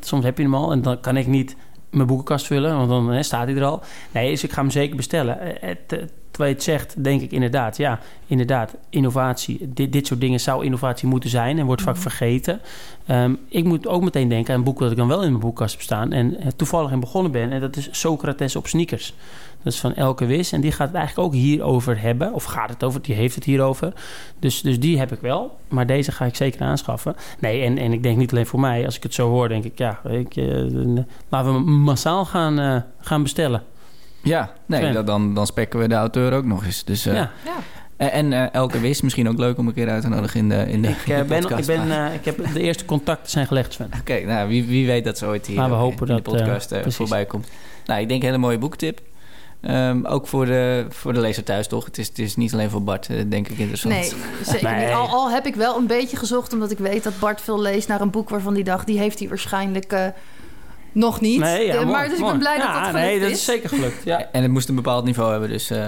Speaker 3: soms heb je hem al en dan kan ik niet mijn boekenkast vullen, want dan staat hij er al. Nee, dus ik ga hem zeker bestellen. Het, terwijl je het zegt, denk ik inderdaad, ja, inderdaad, innovatie. Dit, dit soort dingen zou innovatie moeten zijn en wordt vaak vergeten. Um, ik moet ook meteen denken aan een boek dat ik dan wel in mijn boekkast heb staan en toevallig in begonnen ben. En dat is Socrates op sneakers. Dat is van Elke Wis. En die gaat het eigenlijk ook hierover hebben. Of gaat het over? Die heeft het hierover. Dus, dus die heb ik wel. Maar deze ga ik zeker aanschaffen. Nee, en, en ik denk niet alleen voor mij. Als ik het zo hoor, denk ik... Ja, ik, uh, laten we massaal gaan, uh, gaan bestellen.
Speaker 1: Ja, nee, dan, dan spekken we de auteur ook nog eens. Dus, uh, ja. En uh, Elke Wis, misschien ook leuk om een keer uit te nodigen in de, in de,
Speaker 3: ik,
Speaker 1: in de
Speaker 3: ben, ik, ben, uh, ik heb de eerste contacten zijn gelegd, Sven.
Speaker 1: Oké, okay, nou, wie, wie weet dat ze ooit hier
Speaker 3: maar we hopen
Speaker 1: in
Speaker 3: dat,
Speaker 1: de podcast uh, voorbij komt. Nou, ik denk een hele mooie boektip. Um, ook voor de, voor de lezer thuis, toch? Het is, het is niet alleen voor Bart, denk ik, interessant.
Speaker 2: Nee, zeker nee. niet. Al, al, heb ik wel een beetje gezocht... omdat ik weet dat Bart veel leest naar een boek waarvan die dacht... die heeft hij waarschijnlijk uh, nog niet.
Speaker 3: Nee, ja,
Speaker 2: de,
Speaker 3: mooi,
Speaker 2: maar dus
Speaker 3: mooi.
Speaker 2: ik ben blij
Speaker 3: ja,
Speaker 2: dat dat gelukt
Speaker 3: nee, dat
Speaker 2: is.
Speaker 3: is zeker gelukt. Ja.
Speaker 1: En het moest een bepaald niveau hebben, dus... Uh,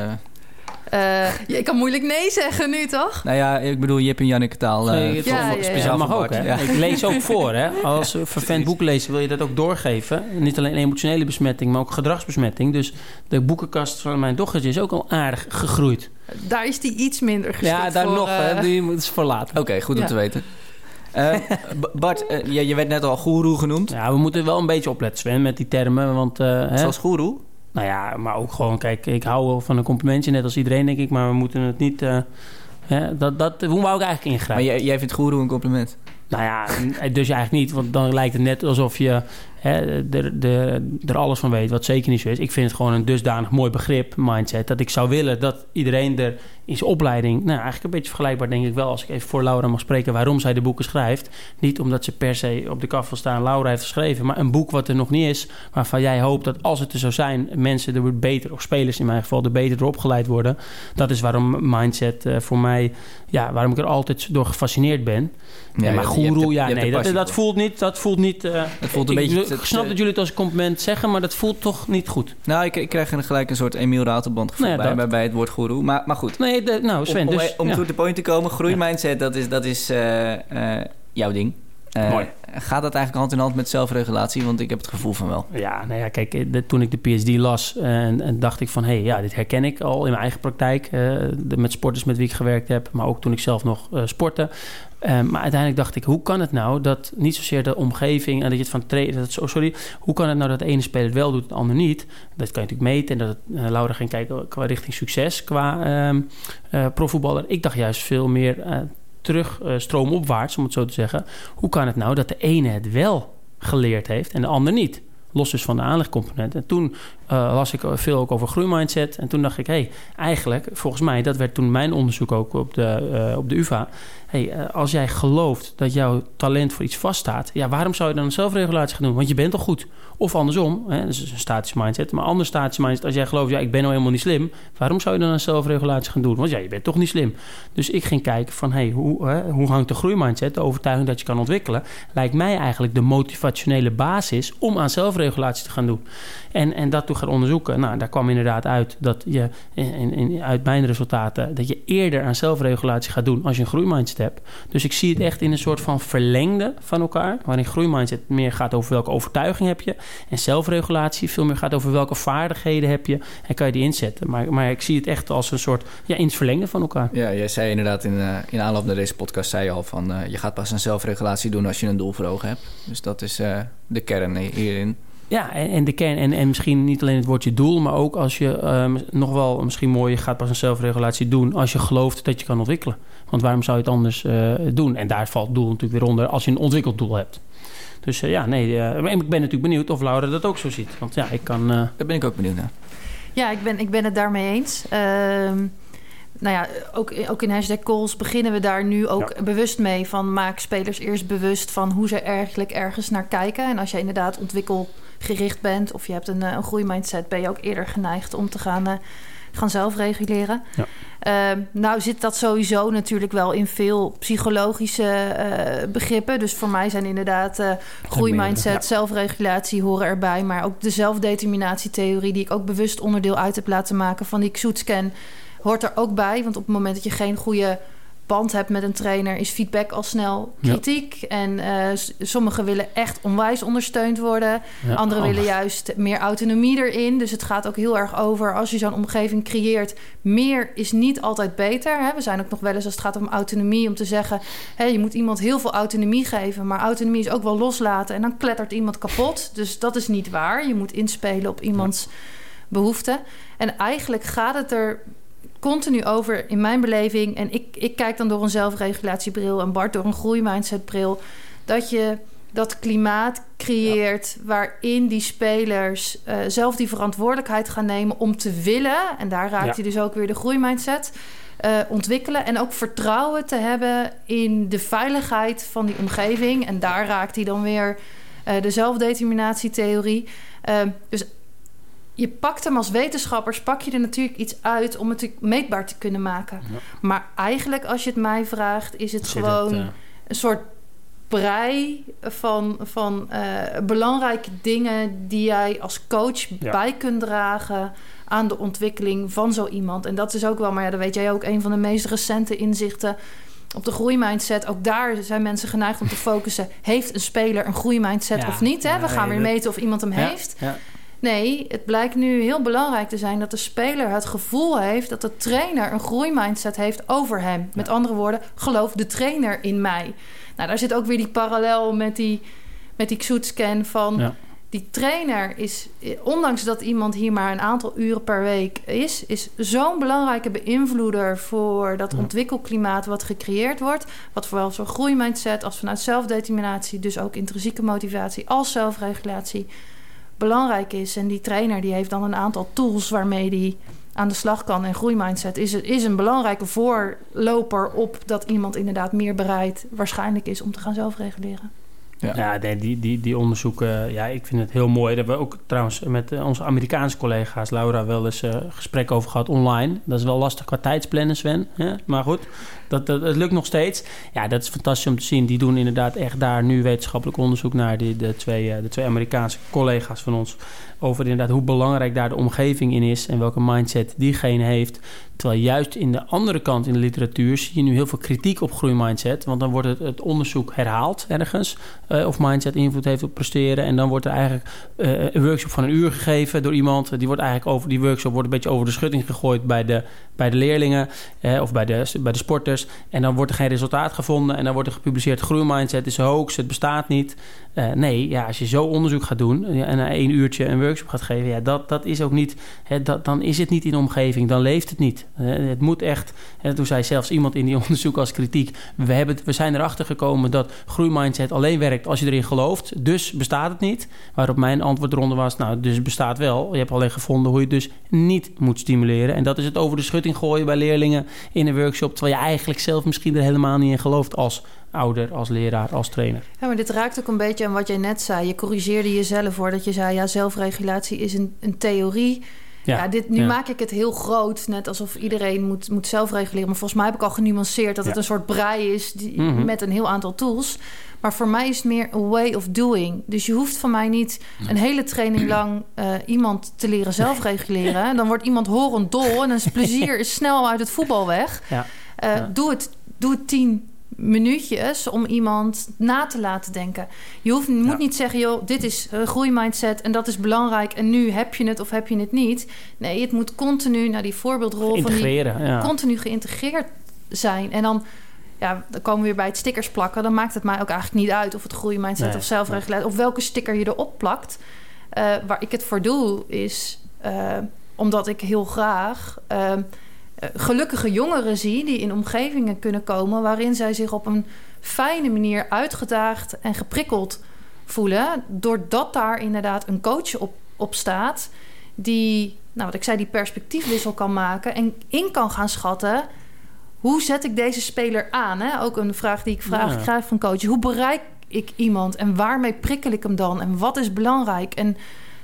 Speaker 2: Uh, je kan moeilijk nee zeggen nu, toch?
Speaker 1: Nou ja, ik bedoel, je hebt een Janneke taal. Uh,
Speaker 3: ja, ja, speciaal mag ook, hè? Ik lees ook voor, hè? Als vervent boek lezen wil je dat ook doorgeven. Niet alleen emotionele besmetting, maar ook gedragsbesmetting. Dus de boekenkast van mijn dochtertje is ook al aardig gegroeid.
Speaker 2: Daar is die iets minder geschikt
Speaker 3: Ja, daar
Speaker 2: voor,
Speaker 3: nog,
Speaker 2: uh...
Speaker 3: hè? Die moet voor later.
Speaker 1: Oké, okay, goed om te weten. Uh, Bart, uh, je, je, werd net al goeroe genoemd.
Speaker 3: Ja, we moeten wel een beetje opletten, Sven, met die termen. Want, uh,
Speaker 1: Zoals goeroe?
Speaker 3: Nou ja, maar ook gewoon, kijk, ik hou wel van een complimentje, net als iedereen, denk ik. Maar we moeten het niet... Hè, dat, dat, hoe wou ik eigenlijk ingrijpen?
Speaker 1: Maar jij, jij vindt goeroe een compliment?
Speaker 3: Nou ja, dus eigenlijk niet. Want dan lijkt het net alsof je er, alles van weet, wat zeker niet zo is. Ik vind het gewoon een dusdanig mooi begrip, mindset, dat ik zou willen dat iedereen er in zijn opleiding, nou eigenlijk een beetje vergelijkbaar denk ik wel, als ik even voor Laura mag spreken, waarom zij de boeken schrijft. Niet omdat ze per se op de kaf wil staan, Laura heeft geschreven, maar een boek wat er nog niet is, waarvan jij hoopt dat als het er zou zijn, mensen er beter, of spelers in mijn geval, er beter door opgeleid worden. Dat is waarom mindset uh, voor mij, ja, waarom ik er altijd door gefascineerd ben. Ja, maar goeroe, ja, nee, dat, dat, voelt niet, dat voelt niet... Uh,
Speaker 1: het voelt een
Speaker 3: ik,
Speaker 1: beetje...
Speaker 3: Ik snap dat jullie het als compliment zeggen, maar dat voelt toch niet goed.
Speaker 1: Nou, ik, ik krijg er gelijk een soort Emiel Ratelband gevoel
Speaker 3: Nou ja,
Speaker 1: bij,
Speaker 3: dat.
Speaker 1: bij het woord goeroe. Maar, maar goed.
Speaker 3: Nee, de, nou Sven,
Speaker 1: om, om,
Speaker 3: dus...
Speaker 1: om
Speaker 3: ja.
Speaker 1: to the point te komen, groeimindset, dat is, dat is uh, uh, jouw ding. Uh,
Speaker 3: Mooi.
Speaker 1: Gaat dat eigenlijk hand in hand met zelfregulatie? Want ik heb het gevoel van wel.
Speaker 3: Ja, nou ja, kijk, de, toen ik de PSD las en, en dacht ik van... hé, hey, ja, dit herken ik al in mijn eigen praktijk. de, met sporters met wie ik gewerkt heb, maar ook toen ik zelf nog sportte. Uh, maar uiteindelijk dacht ik, hoe kan het nou dat niet zozeer de omgeving en dat je het van trainen, sorry, hoe kan het nou dat de ene speler het wel doet, de ander niet? Dat kan je natuurlijk meten en dat het, uh, Laura ging kijken qua richting succes, qua uh, profvoetballer. Ik dacht juist veel meer terug stroomopwaarts, om het zo te zeggen. Hoe kan het nou dat de ene het wel geleerd heeft en de ander niet? Los dus van de aanlegcomponent. En toen uh, las ik veel ook over groeimindset. En toen dacht ik, hey, eigenlijk, volgens mij, dat werd toen mijn onderzoek ook op de, uh, op de UvA. Hey, uh, als jij gelooft dat jouw talent voor iets vaststaat, ja, waarom zou je dan een zelfregulatie gaan doen? Want je bent toch goed? Of andersom, hè, dat is een statische mindset. Maar anders statische mindset, als jij gelooft, ja, ik ben nou helemaal niet slim, waarom zou je dan een zelfregulatie gaan doen? Want ja, je bent toch niet slim. Dus ik ging kijken van, hey, hoe, hoe hangt de groeimindset, de overtuiging dat je kan ontwikkelen, lijkt mij eigenlijk de motivationele basis om aan zelfregulatie te gaan doen. En, en dat gaan onderzoeken, nou, daar kwam inderdaad uit dat je, in, in, uit mijn resultaten, dat je eerder aan zelfregulatie gaat doen als je een groeimindset hebt. Dus ik zie het echt in een soort van verlengde van elkaar, waarin groeimindset meer gaat over welke overtuiging heb je en zelfregulatie veel meer gaat over welke vaardigheden heb je en kan je die inzetten. Maar, maar ik zie het echt als een soort, ja, in het verlengde van elkaar.
Speaker 1: Ja, jij zei inderdaad in, uh, in aanloop naar deze podcast, zei je al van, uh, je gaat pas een zelfregulatie doen als je een doel voor ogen hebt. Dus dat is uh, de kern hierin.
Speaker 3: Ja, en, en de kern, en, en misschien niet alleen het woordje doel, maar ook als je um, nog wel misschien mooi, je gaat pas een zelfregulatie doen als je gelooft dat je kan ontwikkelen. Want waarom zou je het anders uh, doen? En daar valt doel natuurlijk weer onder als je een ontwikkeld doel hebt. Dus uh, ja, nee, uh, ik ben natuurlijk benieuwd of Laura dat ook zo ziet. Want ja, ik kan.
Speaker 1: Daar ben ik ook benieuwd naar.
Speaker 2: Ja, ik ben, ik ben het daarmee eens. Uh, nou ja, ook, ook in hashtag calls beginnen we daar nu ook ja. bewust mee. Van maak spelers eerst bewust van hoe ze eigenlijk ergens naar kijken. En als je inderdaad ontwikkelgericht bent of je hebt een, een groeimindset, ben je ook eerder geneigd om te gaan, uh, gaan zelfreguleren.
Speaker 3: Ja.
Speaker 2: Uh, nou zit dat sowieso natuurlijk wel in veel psychologische uh, begrippen. Dus voor mij zijn inderdaad groeimindset, ja. zelfregulatie horen erbij. Maar ook de zelfdeterminatietheorie, die ik ook bewust onderdeel uit heb laten maken van die Xoetscan hoort er ook bij. Want op het moment dat je geen goede band hebt met een trainer, is feedback al snel kritiek. Ja. En uh, sommigen willen echt onwijs ondersteund worden. Ja, Anderen oh. willen juist meer autonomie erin. Dus het gaat ook heel erg over als je zo'n omgeving creëert. Meer is niet altijd beter. Hè? We zijn ook nog wel eens als het gaat om autonomie, om te zeggen: hé, je moet iemand heel veel autonomie geven. Maar autonomie is ook wel loslaten. En dan klettert iemand kapot. Dus dat is niet waar. Je moet inspelen op iemands ja. behoeften. En eigenlijk gaat het er continu over in mijn beleving. En ik, ik kijk dan door een zelfregulatiebril en Bart door een groeimindsetbril. Dat je dat klimaat creëert ja. waarin die spelers uh, zelf die verantwoordelijkheid gaan nemen om te willen. En daar raakt ja. hij dus ook weer de groeimindset. Uh, ontwikkelen en ook vertrouwen te hebben in de veiligheid van die omgeving. En daar raakt hij dan weer uh, de zelfdeterminatietheorie. dus je pakt hem als wetenschappers, pak je er natuurlijk iets uit om het meetbaar te kunnen maken. Ja. Maar eigenlijk, als je het mij vraagt, is het Zit gewoon het, uh... een soort brei van, van uh, belangrijke dingen die jij als coach bij kunt dragen aan de ontwikkeling van zo iemand. En dat is ook wel, maar ja, dat weet jij ook, een van de meest recente inzichten op de groeimindset. Ook daar zijn mensen geneigd om te focussen. Heeft een speler een groeimindset of niet? Hè? We gaan weer meten of iemand hem heeft. Nee, het blijkt nu heel belangrijk te zijn dat de speler het gevoel heeft dat de trainer een groeimindset heeft over hem. Met andere woorden, geloof de trainer in mij. Nou, daar zit ook weer die parallel met die, met die Xoet-scan van... Die trainer is, ondanks dat iemand hier maar een aantal uren per week is... is zo'n belangrijke beïnvloeder voor dat ontwikkelklimaat wat gecreëerd wordt. Wat vooral zo'n groeimindset als vanuit zelfdeterminatie... dus ook intrinsieke motivatie als zelfregulatie belangrijk is. En die trainer die heeft dan een aantal tools waarmee die aan de slag kan. En groeimindset is, is een belangrijke voorloper op dat iemand inderdaad meer bereid waarschijnlijk is om te gaan zelfreguleren.
Speaker 3: Ja, die, die, die onderzoeken, ja, ik vind het heel mooi. Daar hebben we ook trouwens met eh, onze Amerikaanse collega's, Laura, wel eens uh, gesprek over gehad online. Dat is wel lastig qua tijdsplannen, Sven. Maar goed, dat, dat, lukt nog steeds. Ja, dat is fantastisch om te zien. Die doen inderdaad echt daar nu wetenschappelijk onderzoek naar, die, de, twee, eh, de twee Amerikaanse collega's van ons. Over inderdaad hoe belangrijk daar de omgeving in is en welke mindset diegene heeft. Terwijl juist in de andere kant in de literatuur zie je nu heel veel kritiek op groeimindset. Want dan wordt het, onderzoek herhaald ergens. Uh, of mindset invloed heeft op presteren. En dan wordt er eigenlijk uh, een workshop van een uur gegeven door iemand. Die wordt eigenlijk over die workshop wordt een beetje over de schutting gegooid bij de, bij de leerlingen uh, of bij de, bij de sporters. En dan wordt er geen resultaat gevonden. En dan wordt er gepubliceerd: groeimindset is hoax, het bestaat niet. nee, ja, als je zo onderzoek gaat doen en na één uurtje een workshop gaat geven, ja, dat, dat is ook niet. Hè, dat, dan is het niet in de omgeving, dan leeft het niet. Het moet echt, en toen zei zelfs iemand in die onderzoek als kritiek... we, hebben, we zijn erachter gekomen dat groeimindset alleen werkt als je erin gelooft. Dus bestaat het niet. Waarop mijn antwoord eronder was, nou, dus bestaat wel. Je hebt alleen gevonden hoe je het dus niet moet stimuleren. En dat is het over de schutting gooien bij leerlingen in een workshop... terwijl je eigenlijk zelf misschien er helemaal niet in gelooft als ouder, als leraar, als trainer.
Speaker 2: Ja, maar dit raakt ook een beetje aan wat jij net zei. Je corrigeerde jezelf voordat je zei... ja, zelfregulatie is een, een theorie ja, dit, nu maak ik het heel groot, net alsof iedereen moet, moet zelf reguleren. Maar volgens mij heb ik al genuanceerd dat het een soort brei is die, mhm. met een heel aantal tools. Maar voor mij is het meer een way of doing. Dus je hoeft van mij niet een hele training lang uh, iemand te leren zelfreguleren. Dan wordt iemand horend dol en dan plezier is snel uit het voetbal weg. Ja. Uh, doe, het, doe het tien minuutjes om iemand na te laten denken. Je, hoeft, moet niet zeggen, joh, dit is een groeimindset en dat is belangrijk en nu heb je het of heb je het niet. Nee, het moet continu naar die voorbeeldrol van die ja. continu geïntegreerd zijn. En dan, ja, dan komen we weer bij het stickers plakken. Dan maakt het mij ook eigenlijk niet uit of het groeimindset nee, of zelfregulatie of welke sticker je erop plakt. Uh, waar ik het voor doe is uh, omdat ik heel graag. Uh, eh, gelukkige jongeren zie die in omgevingen kunnen komen waarin zij zich op een fijne manier uitgedaagd en geprikkeld voelen, doordat daar inderdaad een coach op, op staat die, nou wat ik zei, die perspectiefwissel kan maken en in kan gaan schatten. Hoe zet ik deze speler aan? Hè? Ook een vraag die ik vraag, ja. krijg van coach. Hoe bereik ik iemand en waarmee prikkel ik hem dan? En wat is belangrijk? En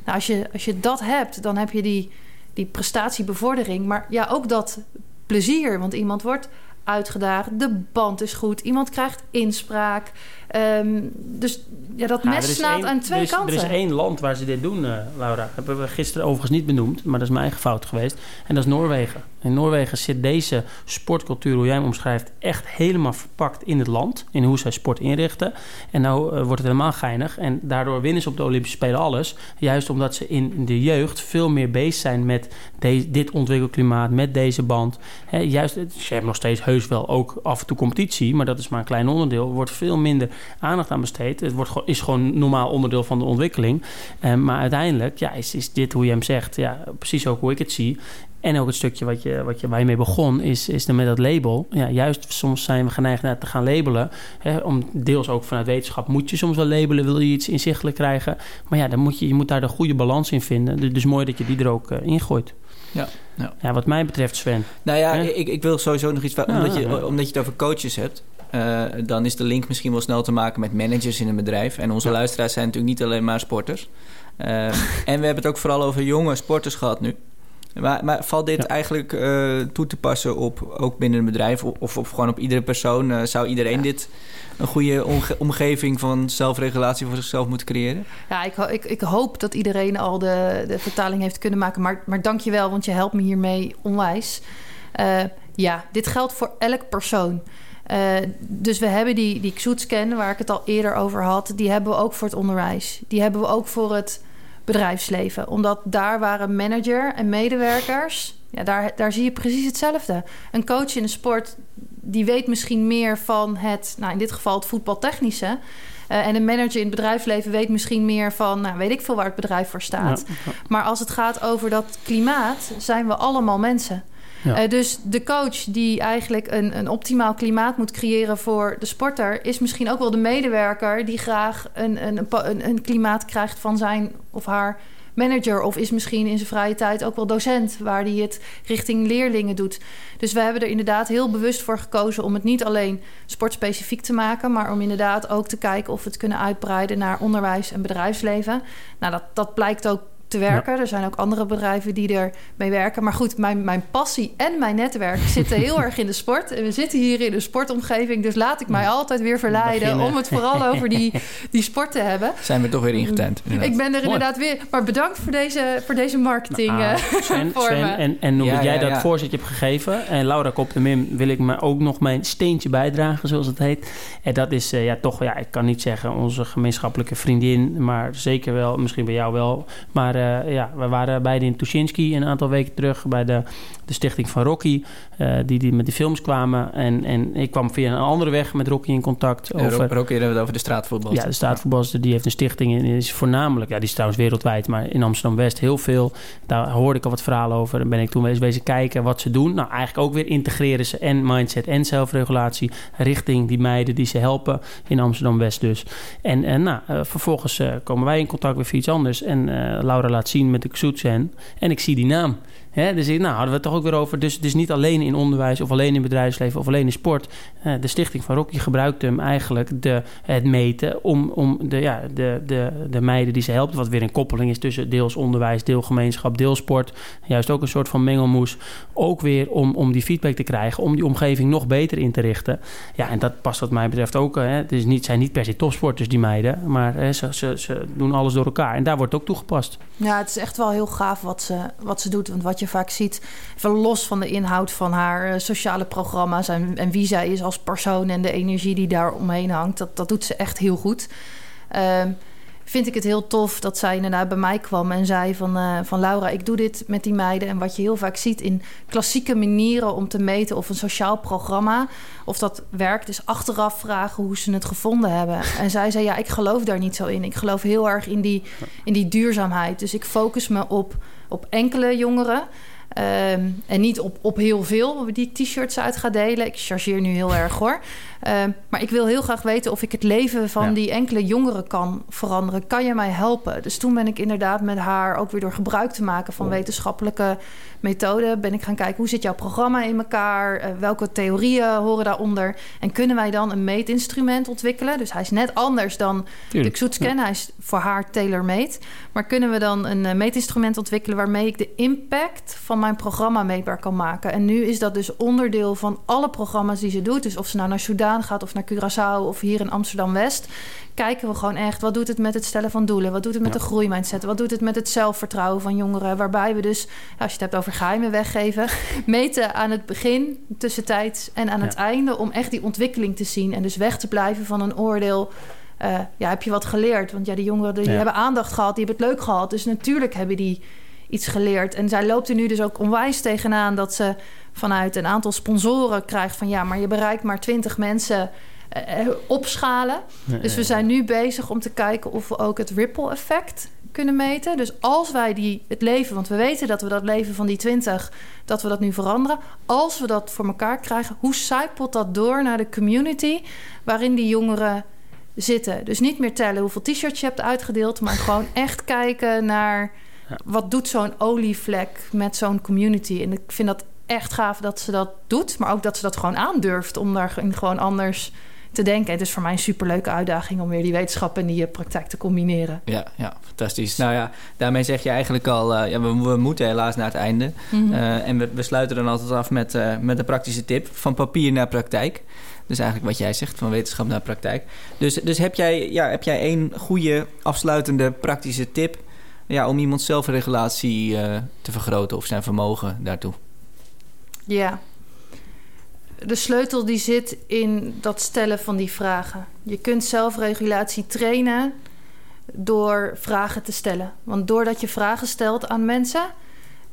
Speaker 2: nou, als, je, als je dat hebt, dan heb je die die prestatiebevordering. Maar ja, ook dat plezier. Want iemand wordt uitgedaagd, de band is goed, iemand krijgt inspraak. Um, dus ja, dat mes slaat aan twee kanten.
Speaker 3: Er is één land waar ze dit doen, uh, Laura. Dat hebben we gisteren overigens niet benoemd, maar dat is mijn eigen fout geweest. En dat is Noorwegen. In Noorwegen zit deze sportcultuur, hoe jij hem omschrijft, echt helemaal verpakt in het land. In hoe zij sport inrichten. En nou uh, wordt het helemaal geinig. En daardoor winnen ze op de Olympische Spelen alles. Juist omdat ze in de jeugd veel meer bezig zijn met dit ontwikkelklimaat, met deze band. He, juist, ze hebben nog steeds heus wel ook af en toe competitie, maar dat is maar een klein onderdeel. Er wordt veel minder aandacht aan besteed. Het wordt, is gewoon normaal onderdeel van de ontwikkeling. Uh, maar uiteindelijk ja, is, is dit hoe je hem zegt, ja, precies ook hoe ik het zie. En ook het stukje wat je, wat je, waar je mee begon, is, is dan met dat label. Ja, juist soms zijn we geneigd naar te gaan labelen. Hè, om deels ook vanuit wetenschap moet je soms wel labelen, wil je iets inzichtelijk krijgen. Maar ja, dan moet je, je moet daar de goede balans in vinden. Dus, dus mooi dat je die er ook uh, ingooit. Ja, ja. ja, wat mij betreft, Sven.
Speaker 1: Nou ja, ik, ik wil sowieso nog iets... Omdat, je, omdat je het over coaches hebt. Uh, dan is de link misschien wel snel te maken met managers in een bedrijf. En onze luisteraars zijn natuurlijk niet alleen maar sporters. Uh, en we hebben het ook vooral over jonge sporters gehad nu. Maar, maar valt dit eigenlijk uh, toe te passen op ook binnen een bedrijf of, of gewoon op iedere persoon? Uh, zou iedereen ja. dit een goede omgeving van zelfregulatie voor zichzelf moeten creëren?
Speaker 2: Ja, ik, ik, ik hoop dat iedereen al de, de vertaling heeft kunnen maken. Maar, maar dank je wel, want je helpt me hiermee onwijs. Uh, ja, dit geldt voor elk persoon. Uh, dus we hebben die, die scan waar ik het al eerder over had... die hebben we ook voor het onderwijs. Die hebben we ook voor het bedrijfsleven. Omdat daar waren manager en medewerkers... Ja, daar, daar zie je precies hetzelfde. Een coach in de sport die weet misschien meer van het, nou in dit geval het voetbaltechnische. Uh, en een manager in het bedrijfsleven weet misschien meer van, nou weet ik veel waar het bedrijf voor staat. Ja. Maar als het gaat over dat klimaat, zijn we allemaal mensen. Uh, dus de coach die eigenlijk een, een optimaal klimaat moet creëren voor de sporter, is misschien ook wel de medewerker die graag een, een, een, een klimaat krijgt van zijn of haar manager of is misschien in zijn vrije tijd ook wel docent, waar hij het richting leerlingen doet. Dus we hebben er inderdaad heel bewust voor gekozen om het niet alleen sportspecifiek te maken, maar om inderdaad ook te kijken of we het kunnen uitbreiden naar onderwijs en bedrijfsleven. Nou, dat, dat blijkt ook te werken. Er zijn ook andere bedrijven die er mee werken. Maar goed, mijn, mijn passie en mijn netwerk zitten heel erg in de sport. En we zitten hier in een sportomgeving. Dus laat ik mij altijd weer verleiden om het vooral over die, die sport te hebben.
Speaker 1: Zijn we toch weer ingetent.
Speaker 2: Ik ben er inderdaad weer. Maar bedankt voor deze, voor deze marketing. Nou,
Speaker 3: ah, eh, Sven, Sven en, en hoe ja, jij dat voorzetje hebt gegeven. En Laura Kop de Mim wil ik me ook nog mijn steentje bijdragen, zoals het heet. En dat is uh, ja, toch, ja, ik kan niet zeggen onze gemeenschappelijke vriendin. Maar zeker wel, misschien bij jou wel. Maar uh, ja, we waren beide in Tuschinski een aantal weken terug bij de, de stichting van Rocky, uh, die, die met die films kwamen. En, en ik kwam via een andere weg met Rocky in contact.
Speaker 1: Over, Rocky hebben we het over de straatvoetbal.
Speaker 3: Ja, de straatvoetbalster, die heeft een stichting en is voornamelijk, ja, die is trouwens wereldwijd, maar in Amsterdam-West heel veel. Daar hoorde ik al wat verhalen over. Dan ben ik toen eens wezen kijken wat ze doen. Nou, eigenlijk ook weer integreren ze en mindset en zelfregulatie richting die meiden die ze helpen in Amsterdam-West dus. En, en nou, uh, vervolgens uh, komen wij in contact met iets anders en Laura laat zien met de Xoetsen. En ik zie die naam. Dus nou, hadden we het toch ook weer over. Dus het is niet alleen in onderwijs of alleen in bedrijfsleven of alleen in sport. De stichting van Rocky gebruikt hem eigenlijk de, het meten om, om de, ja, de, de, de meiden die ze helpt. Wat weer een koppeling is tussen deels onderwijs, deel gemeenschap, deel sport. Juist ook een soort van mengelmoes. Ook weer om, om die feedback te krijgen, om die omgeving nog beter in te richten. Ja, en dat past wat mij betreft ook. Hè. Het is niet, zijn niet per se topsporters, die meiden. Maar hè, ze, ze, ze doen alles door elkaar. En daar wordt ook toegepast.
Speaker 2: Ja, het is echt wel heel gaaf wat ze, wat ze doet. Want wat je vaak ziet, even los van de inhoud van haar eh, sociale programma's en, en wie zij is als persoon en de energie die daar omheen hangt, dat, dat doet ze echt heel goed. Uh, vind ik het heel tof dat zij inderdaad bij mij kwam en zei van, uh, van Laura, ik doe dit met die meiden. En wat je heel vaak ziet in klassieke manieren om te meten of een sociaal programma, of dat werkt, is achteraf vragen hoe ze het gevonden hebben. En zij zei, ja, ik geloof daar niet zo in. Ik geloof heel erg in die, in die duurzaamheid. Dus ik focus me op, op enkele jongeren. Um, en niet op, op heel veel die t-shirts uit ga delen. Ik chargeer nu heel erg hoor. Uh, maar ik wil heel graag weten of ik het leven van ja. die enkele jongeren kan veranderen. Kan je mij helpen? Dus toen ben ik inderdaad met haar ook weer door gebruik te maken van oh. wetenschappelijke methoden. Ben ik gaan kijken hoe zit jouw programma in elkaar? Uh, welke theorieën horen daaronder? En kunnen wij dan een meetinstrument ontwikkelen? Dus hij is net anders dan Tuurlijk. de Xoetscan. Ja. Hij is voor haar tailor-made. Maar kunnen we dan een uh, meetinstrument ontwikkelen waarmee ik de impact van mijn programma meetbaar kan maken? En nu is dat dus onderdeel van alle programma's die ze doet. Dus of ze nou naar Gaat of naar Curaçao of hier in Amsterdam West, kijken we gewoon echt wat doet het met het stellen van doelen, wat doet het met ja. de groeimindset, wat doet het met het zelfvertrouwen van jongeren, waarbij we dus, als je het hebt over geheimen weggeven, meten aan het begin, tussentijds en aan ja. het einde om echt die ontwikkeling te zien en dus weg te blijven van een oordeel. Uh, ja, heb je wat geleerd? Want ja, die jongeren die ja. hebben aandacht gehad, die hebben het leuk gehad. Dus natuurlijk hebben die iets geleerd. En zij loopt er nu dus ook onwijs tegenaan dat ze vanuit een aantal sponsoren krijgt van ja, maar je bereikt maar 20 mensen uh, opschalen. Nee, dus we zijn nu bezig om te kijken of we ook het ripple effect kunnen meten. Dus als wij die, het leven, want we weten dat we dat leven van die 20, dat we dat nu veranderen. Als we dat voor elkaar krijgen, hoe zijpelt dat door naar de community waarin die jongeren zitten? Dus niet meer tellen hoeveel t-shirts je hebt uitgedeeld, maar gewoon echt kijken naar ja. wat doet zo'n olievlek met zo'n community. En ik vind dat echt gaaf dat ze dat doet. Maar ook dat ze dat gewoon aandurft om daar gewoon anders te denken. Het is voor mij een superleuke uitdaging om weer die wetenschap en die praktijk te combineren.
Speaker 1: Ja, ja, fantastisch. Nou ja, daarmee zeg je eigenlijk al, ja, we, we, moeten helaas naar het einde. Mhm. en we, we, sluiten dan altijd af met, met een praktische tip van papier naar praktijk. Dus eigenlijk wat jij zegt, van wetenschap naar praktijk. Dus, dus heb, jij, ja, heb jij één goede afsluitende praktische tip ja, om iemands zelfregulatie uh, te vergroten of zijn vermogen daartoe?
Speaker 2: Ja. De sleutel die zit in dat stellen van die vragen. Je kunt zelfregulatie trainen door vragen te stellen. Want doordat je vragen stelt aan mensen,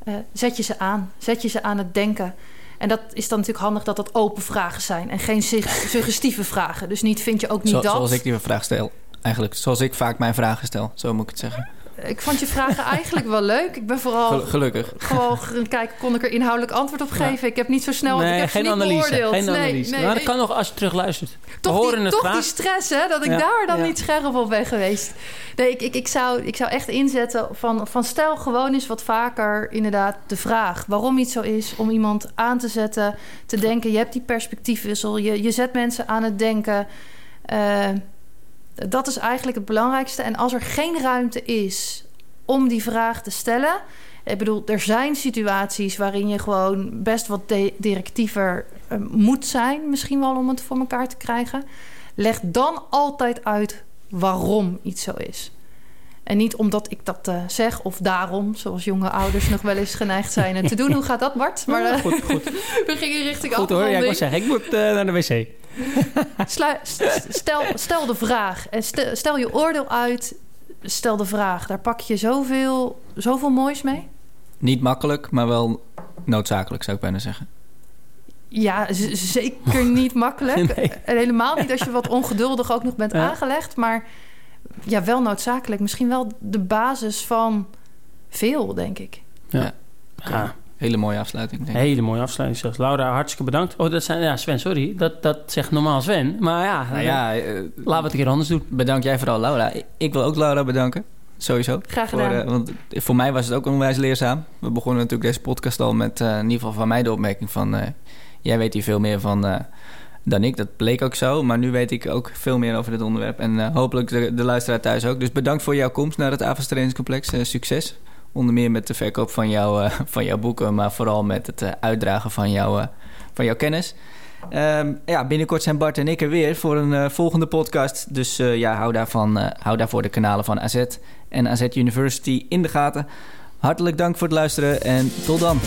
Speaker 2: uh, zet je ze aan. Zet je ze aan het denken. En dat is dan natuurlijk handig dat dat open vragen zijn en geen suggestieve vragen. Dus niet vind je ook niet dat.
Speaker 1: Zoals ik die vraag stel. Eigenlijk zoals ik vaak mijn vragen stel, zo moet ik het zeggen.
Speaker 2: Ik vond je vragen eigenlijk wel leuk. Ik ben vooral
Speaker 1: gelukkig.
Speaker 2: Gewoon kijken, kon ik er inhoudelijk antwoord op geven. Ik heb niet zo snel.
Speaker 3: Nee,
Speaker 2: ik heb
Speaker 3: geen
Speaker 2: niet
Speaker 3: analyse.
Speaker 2: Beoordeeld.
Speaker 3: Geen analyse. Nee, nee, dat kan nog als je terug luistert.
Speaker 2: Toch, horen die, het toch die stress, hè? Dat ik daar dan niet scherp op ben geweest. Nee, ik, ik, ik, zou, ik zou echt inzetten van, van stel gewoon eens wat vaker inderdaad de vraag waarom iets zo is. Om iemand aan te zetten, te denken. Je hebt die perspectiefwissel. Je, je zet mensen aan het denken. Uh, dat is eigenlijk het belangrijkste. En als er geen ruimte is om die vraag te stellen. Ik bedoel, er zijn situaties waarin je gewoon best wat directiever uh, moet zijn, misschien wel om het voor elkaar te krijgen. Leg dan altijd uit waarom iets zo is. En niet omdat ik dat uh, zeg of daarom, zoals jonge ouders nog wel eens geneigd zijn te doen. Hoe gaat dat, Bart?
Speaker 3: Maar, uh, goed, goed.
Speaker 2: we gingen richting
Speaker 3: Goed hoor, ja, ik zeggen, ik moet naar de wc.
Speaker 2: stel, stel de vraag en stel, stel je oordeel uit stel de vraag, daar pak je zoveel, zoveel moois mee?
Speaker 1: Niet makkelijk, maar wel noodzakelijk, zou ik bijna zeggen.
Speaker 2: Ja, zeker niet makkelijk. En helemaal niet als je wat ongeduldig ook nog bent aangelegd. Maar ja, wel noodzakelijk. Misschien wel de basis van veel, denk ik.
Speaker 1: Ja. ja. Hele mooie afsluiting. Denk
Speaker 3: ik. Hele mooie afsluiting zelfs. Laura, hartstikke bedankt. Oh, dat zijn, ja, Sven, sorry. Dat, dat zegt normaal Sven. Maar ja, nou ja uh, laten we het een keer anders doen.
Speaker 1: Bedankt jij vooral, Laura. Ik wil ook Laura bedanken. Sowieso.
Speaker 2: Graag gedaan.
Speaker 1: Voor, uh, want voor mij was het ook onwijs leerzaam. We begonnen natuurlijk deze podcast al met uh, in ieder geval van mij de opmerking van... jij weet hier veel meer van dan ik. Dat bleek ook zo. Maar nu weet ik ook veel meer over dit onderwerp. En hopelijk de, de, luisteraar thuis ook. Dus bedankt voor jouw komst naar het Avas Trainingscomplex. succes. Onder meer met de verkoop van, jou, uh, van jouw boeken, maar vooral met het uh, uitdragen van, jou, uh, van jouw kennis. Um, ja, binnenkort zijn Bart en ik er weer voor een volgende podcast. Dus ja, hou, daarvan, hou daarvoor de kanalen van AZ en AZ University in de gaten. Hartelijk dank voor het luisteren en tot dan.